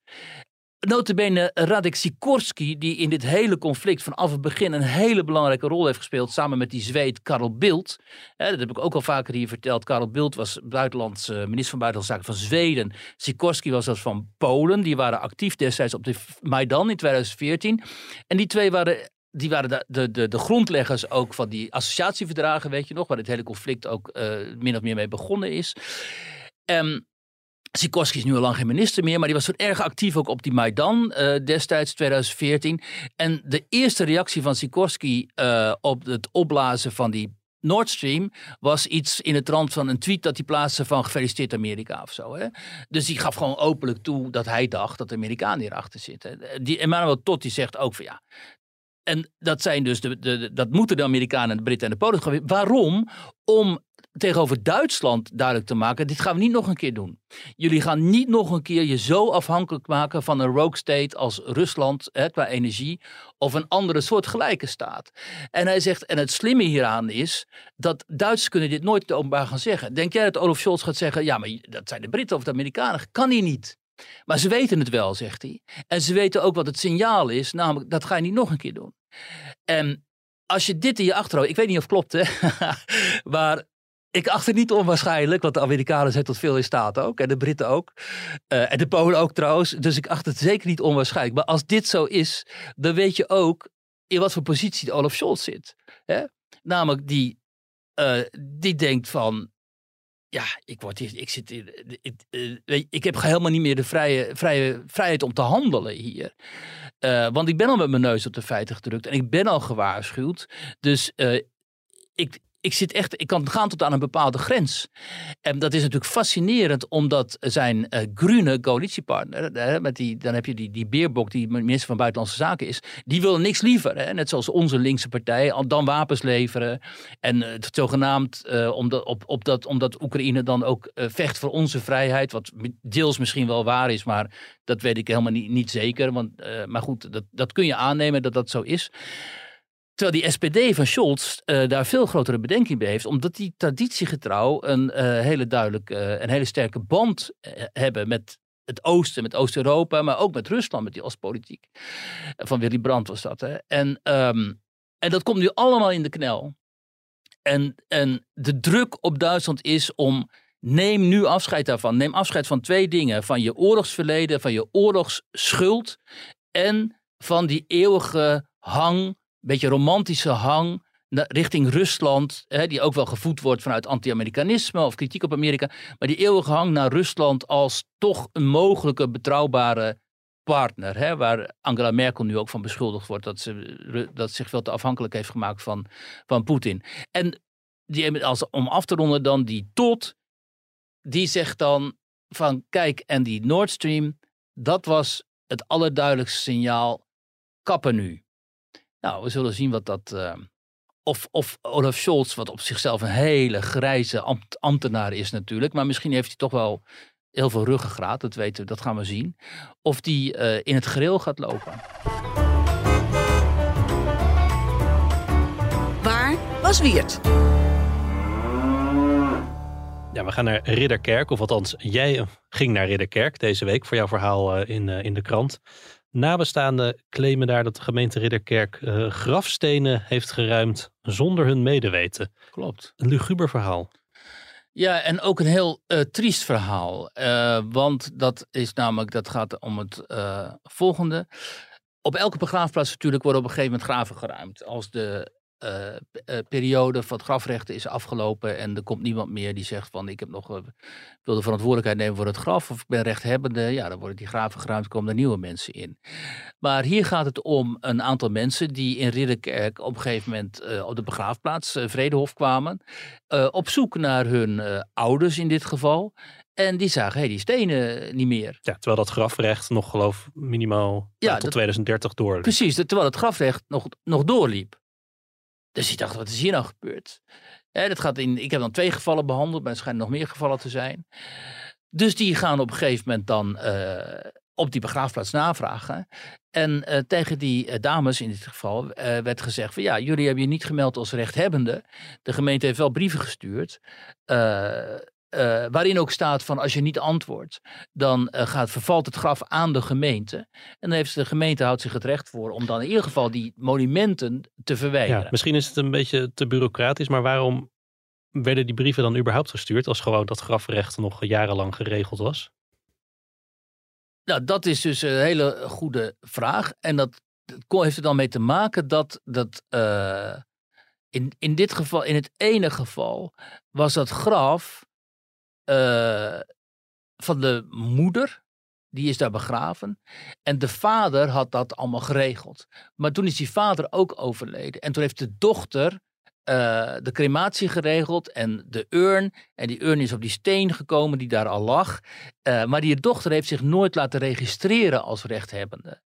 Notabene Radek Sikorski, die in dit hele conflict vanaf het begin een hele belangrijke rol heeft gespeeld, samen met die Zweed Karel Bildt. dat heb ik ook al vaker hier verteld. Karel Bildt was buitenlands, minister van Buitenlandse Zaken van Zweden. Sikorski was dat van Polen. Die waren actief destijds op de Maidan in 2014. En die twee waren die waren de, de, de, grondleggers ook van die associatieverdragen, weet je nog, waar dit hele conflict ook uh, min of meer mee begonnen is. Um, Sikorski is nu al lang geen minister meer, maar die was toen erg actief ook op die Maidan uh, destijds, 2014. En de eerste reactie van Sikorski uh, op het opblazen van die Nord Stream was iets in het trant van een tweet dat hij plaatste van gefeliciteerd Amerika of zo. Hè? Dus die gaf gewoon openlijk toe dat hij dacht dat de Amerikanen hierachter zitten. Die Emmanuel Totti zegt ook van ja, en dat zijn dus de, de, dat moeten de Amerikanen, de Britten en de Polen. Waarom? Om tegenover Duitsland duidelijk te maken: dit gaan we niet nog een keer doen. Jullie gaan niet nog een keer je zo afhankelijk maken van een rogue state als Rusland hè, qua energie of een andere soort gelijke staat. En hij zegt, en het slimme hieraan is dat Duitsers kunnen dit nooit openbaar gaan zeggen. Denk jij dat Olaf Scholz gaat zeggen, ja, maar dat zijn de Britten of de Amerikanen? Kan hij niet. Maar ze weten het wel, zegt hij. En ze weten ook wat het signaal is, namelijk dat ga je niet nog een keer doen. En als je dit in je achterhoofd, ik weet niet of het klopt, hè? maar ik acht het niet onwaarschijnlijk, want de Amerikanen zijn tot veel in staat ook. En de Britten ook. Eh, en de Polen ook trouwens. Dus ik acht het zeker niet onwaarschijnlijk. Maar als dit zo is, dan weet je ook in wat voor positie Olaf Scholz zit. Hè? Namelijk die, eh, die denkt van... Ja, ik, word hier, ik, zit hier, ik, eh, je, ik heb helemaal niet meer de vrije, vrije, vrijheid om te handelen hier. Want ik ben al met mijn neus op de feiten gedrukt. En ik ben al gewaarschuwd. Dus ik, ik zit echt, ik kan gaan tot aan een bepaalde grens. En dat is natuurlijk fascinerend, omdat zijn eh groene coalitiepartner, hè, met die, dan heb je die, die Beerbok, die minister van Buitenlandse Zaken is, die wil niks liever. Hè, net zoals onze linkse partij, dan wapens leveren. En eh, zogenaamd, eh, omdat, op, op dat, omdat Oekraïne dan ook vecht voor onze vrijheid, wat deels misschien wel waar is, maar dat weet ik helemaal niet, niet zeker. Want, maar goed, dat, dat kun je aannemen dat dat zo is. Terwijl die SPD van Scholz eh, daar veel grotere bedenking bij heeft, omdat die traditiegetrouw een eh, hele duidelijk, eh, een hele sterke band hebben met het Oosten, met Oost-Europa, maar ook met Rusland, met die Oostpolitiek. Van Willy Brandt was dat. Hè? En, ehm, en dat komt nu allemaal in de knel. En, en de druk op Duitsland is om. Neem nu afscheid daarvan. Neem afscheid van twee dingen: van je oorlogsverleden, van je oorlogsschuld en van die eeuwige hang beetje romantische hang richting Rusland, hè, die ook wel gevoed wordt vanuit anti-Amerikanisme of kritiek op Amerika, maar die eeuwige hang naar Rusland als toch een mogelijke betrouwbare partner, hè, waar Angela Merkel nu ook van beschuldigd wordt dat ze Ru- dat zich veel te afhankelijk heeft gemaakt van, van Poetin. En die, als, om af te ronden dan die tot, die zegt dan van kijk, en die Nord Stream, dat was het allerduidelijkste signaal, kappen nu. Nou, we zullen zien wat dat. eh, of, of Olaf Scholz, wat op zichzelf een hele grijze ambt- ambtenaar is natuurlijk. Maar misschien heeft hij toch wel heel veel ruggengraat. Dat weten we, dat gaan we zien. Of die eh, in het gereel gaat lopen. Waar was Wiert? Ja, we gaan naar Ridderkerk, of althans, jij eh, ging naar Ridderkerk deze week voor jouw verhaal eh, in, eh, in de krant. Nabestaanden claimen daar dat de gemeente Ridderkerk eh, grafstenen heeft geruimd zonder hun medeweten. Klopt. Een luguber verhaal. Ja, en ook een heel eh, triest verhaal. Eh, want dat is namelijk, dat gaat om het volgende. Op elke begraafplaats natuurlijk worden op een gegeven moment graven geruimd. Als de periode van het grafrechten is afgelopen en er komt niemand meer die zegt van ik heb nog, eh, wil de verantwoordelijkheid nemen voor het graf of ik ben rechthebbende. Ja, dan worden die graven geruimd, komen er nieuwe mensen in. Maar hier gaat het om een aantal mensen die in Ridderkerk op een gegeven moment eh, op de begraafplaats eh, Vredehof kwamen. eh, op zoek naar hun eh, ouders in dit geval. En die zagen, hey, die stenen niet meer. Ja, terwijl dat grafrecht nog geloof minimaal Ja, tot dat- 2030 door. Precies, terwijl het grafrecht nog, nog doorliep. Dus die dacht, wat is hier nou gebeurd? Dat gaat in, ik heb dan twee gevallen behandeld, maar er schijnen nog meer gevallen te zijn. Dus die gaan op een gegeven moment dan eh, op die begraafplaats navragen. En eh, tegen die eh, dames in dit geval werd gezegd van ja, jullie hebben je niet gemeld als rechthebbende. De gemeente heeft wel brieven gestuurd. Eh, waarin ook staat van als je niet antwoordt, dan eh, gaat, vervalt het graf aan de gemeente. En dan heeft de gemeente houdt zich het recht voor om dan in ieder geval die monumenten te verwijderen. Ja, misschien is het een beetje te bureaucratisch, maar waarom werden die brieven dan überhaupt gestuurd als gewoon dat grafrecht nog jarenlang geregeld was? Nou, dat is dus een hele goede vraag. En dat, heeft er dan mee te maken dat, dat eh, in, in dit geval, in het ene geval, was dat graf eh, van de moeder. Die is daar begraven. En de vader had dat allemaal geregeld. Maar toen is die vader ook overleden. En toen heeft de dochter eh, de crematie geregeld en de urn. En die urn is op die steen gekomen die daar al lag. Eh, maar die dochter heeft zich nooit laten registreren als rechthebbende.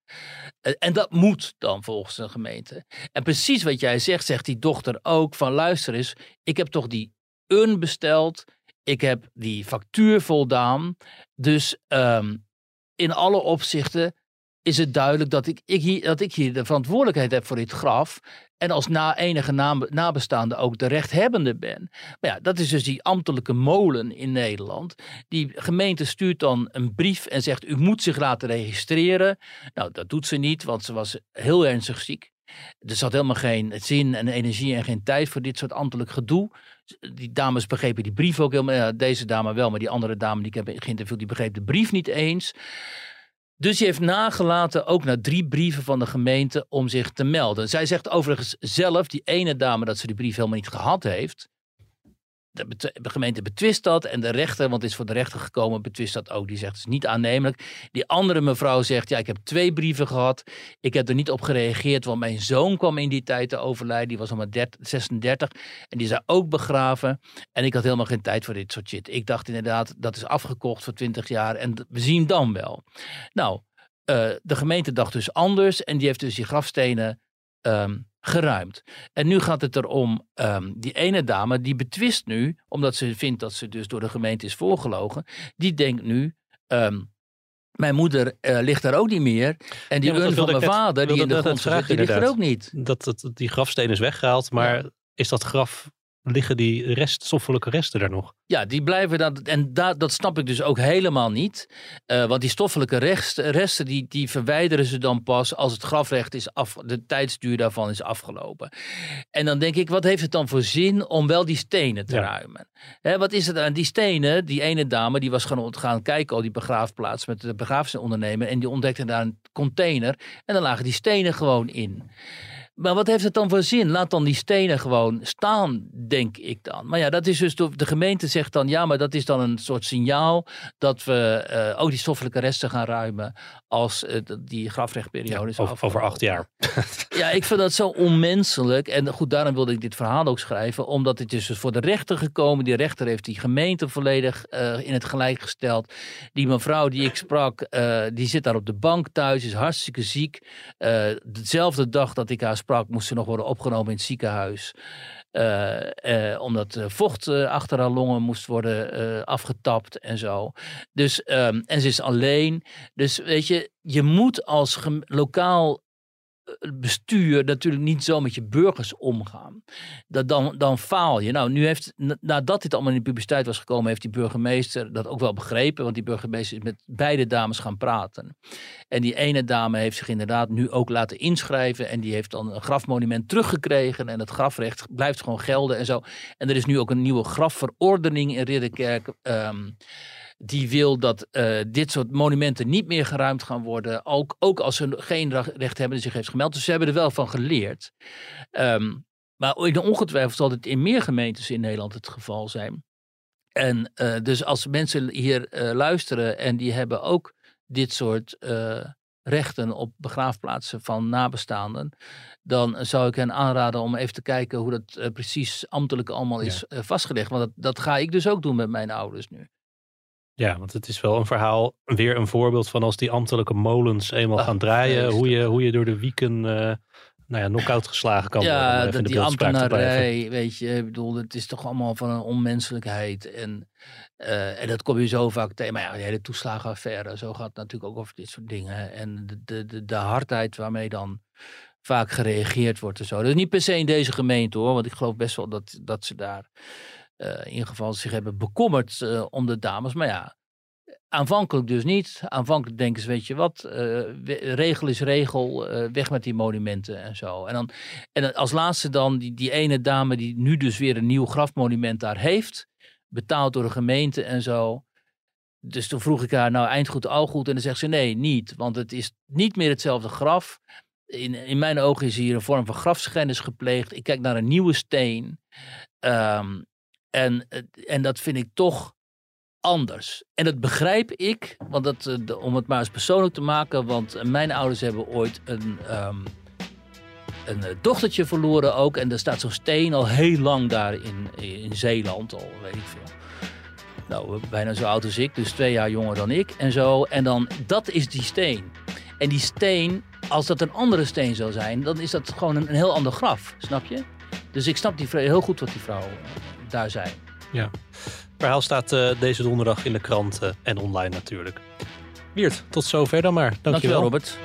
En dat moet dan volgens de gemeente. En precies wat jij zegt, zegt die dochter ook van luister eens, ik heb toch die urn besteld. Ik heb die factuur voldaan. Dus ehm, in alle opzichten is het duidelijk dat ik, ik hier, dat ik hier de verantwoordelijkheid heb voor dit graf. En als na enige nabestaande ook de rechthebbende ben. Maar ja, dat is dus die ambtelijke molen in Nederland. Die gemeente stuurt dan een brief en zegt: U moet zich laten registreren. Nou, dat doet ze niet, want ze was heel ernstig ziek. Er zat helemaal geen zin en energie en geen tijd voor dit soort ambtelijk gedoe. Die dames begrepen die brief ook helemaal. Ja, deze dame wel, maar die andere dame die ik heb geïnterviewd, die begreep de brief niet eens. Dus hij heeft nagelaten, ook na drie brieven van de gemeente, om zich te melden. Zij zegt overigens zelf, die ene dame, dat ze die brief helemaal niet gehad heeft. De, gemeente betwist dat en de rechter, want het is voor de rechter gekomen, betwist dat ook. Die zegt het is niet aannemelijk. Die andere mevrouw zegt, ja, ik heb twee brieven gehad. Ik heb er niet op gereageerd, want mijn zoon kwam in die tijd te overlijden. Die was al maar 36 en die daar ook begraven. En ik had helemaal geen tijd voor dit soort shit. Ik dacht inderdaad, dat is afgekocht voor 20 jaar en we zien dan wel. Nou, uh, de gemeente dacht dus anders en die heeft dus die grafstenen um, geruimd. En nu gaat het erom, um, die ene dame die betwist nu, omdat ze vindt dat ze dus door de gemeente is voorgelogen, die denkt nu, um, mijn moeder uh, ligt daar ook niet meer. En die ja, urn van mijn net, vader, die in de grond zit, die ligt er ook niet. Dat, dat, die grafsteen is weggehaald, maar ja. is dat graf liggen die rest, stoffelijke resten daar nog? Ja, die blijven dan. En da, dat snap ik dus ook helemaal niet. Uh, want die stoffelijke resten, resten die, die verwijderen ze dan pas als het grafrecht is af. De tijdsduur daarvan is afgelopen. En dan denk ik, wat heeft het dan voor zin om wel die stenen te ja. ruimen? Hè, wat is het aan die stenen? Die ene dame die was gaan, gaan kijken al die begraafplaats met de begraafsondernemer. En die ontdekte daar een container. En dan lagen die stenen gewoon in. Maar wat heeft het dan voor zin? Laat dan die stenen gewoon staan, denk ik dan. Maar ja, dat is dus, de gemeente zegt dan, ja, maar dat is dan een soort signaal dat we uh, ook die stoffelijke resten gaan ruimen als uh, die grafrechtperiode is over, over acht jaar. ja, ik vind dat zo onmenselijk. En goed, daarom wilde ik dit verhaal ook schrijven, omdat het is dus voor de rechter gekomen. Die rechter heeft die gemeente volledig uh, in het gelijk gesteld. Die mevrouw die ik sprak, die zit daar op de bank thuis, is hartstikke ziek. dezelfde dag dat ik haar sprak, moest ze nog worden opgenomen in het ziekenhuis. Uh, uh, omdat vocht uh, achter haar longen moest worden afgetapt en zo. Dus, um, en ze is alleen. Dus weet je, je moet als lokaal bestuur natuurlijk niet zo met je burgers omgaan. Dat dan, dan faal je. Nou, nu heeft, nadat dit allemaal in de publiciteit was gekomen, heeft die burgemeester dat ook wel begrepen. Want die burgemeester is met beide dames gaan praten. En die ene dame heeft zich inderdaad nu ook laten inschrijven. En die heeft dan een grafmonument teruggekregen. En het grafrecht blijft gewoon gelden en zo. En er is nu ook een nieuwe grafverordening in Ridderkerk. Um, die wil dat uh, dit soort monumenten niet meer geruimd gaan worden. Ook, ook als ze geen recht hebben zich heeft gemeld. Dus ze hebben er wel van geleerd. Um, maar ongetwijfeld zal het in meer gemeentes in Nederland het geval zijn. En uh, dus als mensen hier uh, luisteren en die hebben ook dit soort rechten op begraafplaatsen van nabestaanden, dan zou ik hen aanraden om even te kijken hoe dat precies ambtelijk allemaal is ja. vastgelegd. Want dat, dat ga ik dus ook doen met mijn ouders nu. Ja, want het is wel een verhaal, weer een voorbeeld van als die ambtelijke molens eenmaal Ah, gaan draaien, hoe je, hoe je door de wieken uh, nou ja, knock-out geslagen kan worden. Ja, even in dat de die ambtenarij, weet je, ik bedoel, het is toch allemaal van een onmenselijkheid. En, eh, en dat kom je zo vaak tegen. Maar ja, die hele toeslagenaffaire, zo gaat het natuurlijk ook over dit soort dingen. En de, de, de, de hardheid waarmee dan vaak gereageerd wordt en zo. Dat is niet per se in deze gemeente hoor, want ik geloof best wel dat, dat ze daar eh, in ieder geval zich hebben bekommerd eh, om de dames. Maar ja, aanvankelijk dus niet. Aanvankelijk denken ze, weet je wat, eh, regel is regel, eh, weg met die monumenten en zo. En, dan, en als laatste dan die, die ene dame die nu dus weer een nieuw grafmonument daar heeft, betaald door de gemeente en zo. Dus toen vroeg ik haar, nou eindgoed, al goed. En dan zegt ze, nee, niet. Want het is niet meer hetzelfde graf. In, in mijn ogen is hier een vorm van grafschennis gepleegd. Ik kijk naar een nieuwe steen. Ehm, en, en dat vind ik toch anders. En dat begrijp ik, want dat, eh, om het maar eens persoonlijk te maken. Want mijn ouders hebben ooit een, ehm, een eh, dochtertje verloren ook. En er staat zo'n steen al heel lang daar in, in Zeeland, al weet ik veel. Nou, bijna zo oud als ik, dus twee jaar jonger dan ik en zo. En dan, dat is die steen. En die steen, als dat een andere steen zou zijn, dan is dat gewoon een, een heel ander graf, snap je? Dus ik snap die, heel goed wat die vrouw eh, daar zei. Ja. Het verhaal staat eh, deze donderdag in de krant eh, en online natuurlijk. Wiert, tot zover dan maar. Dankjewel. Dankjewel, Robert.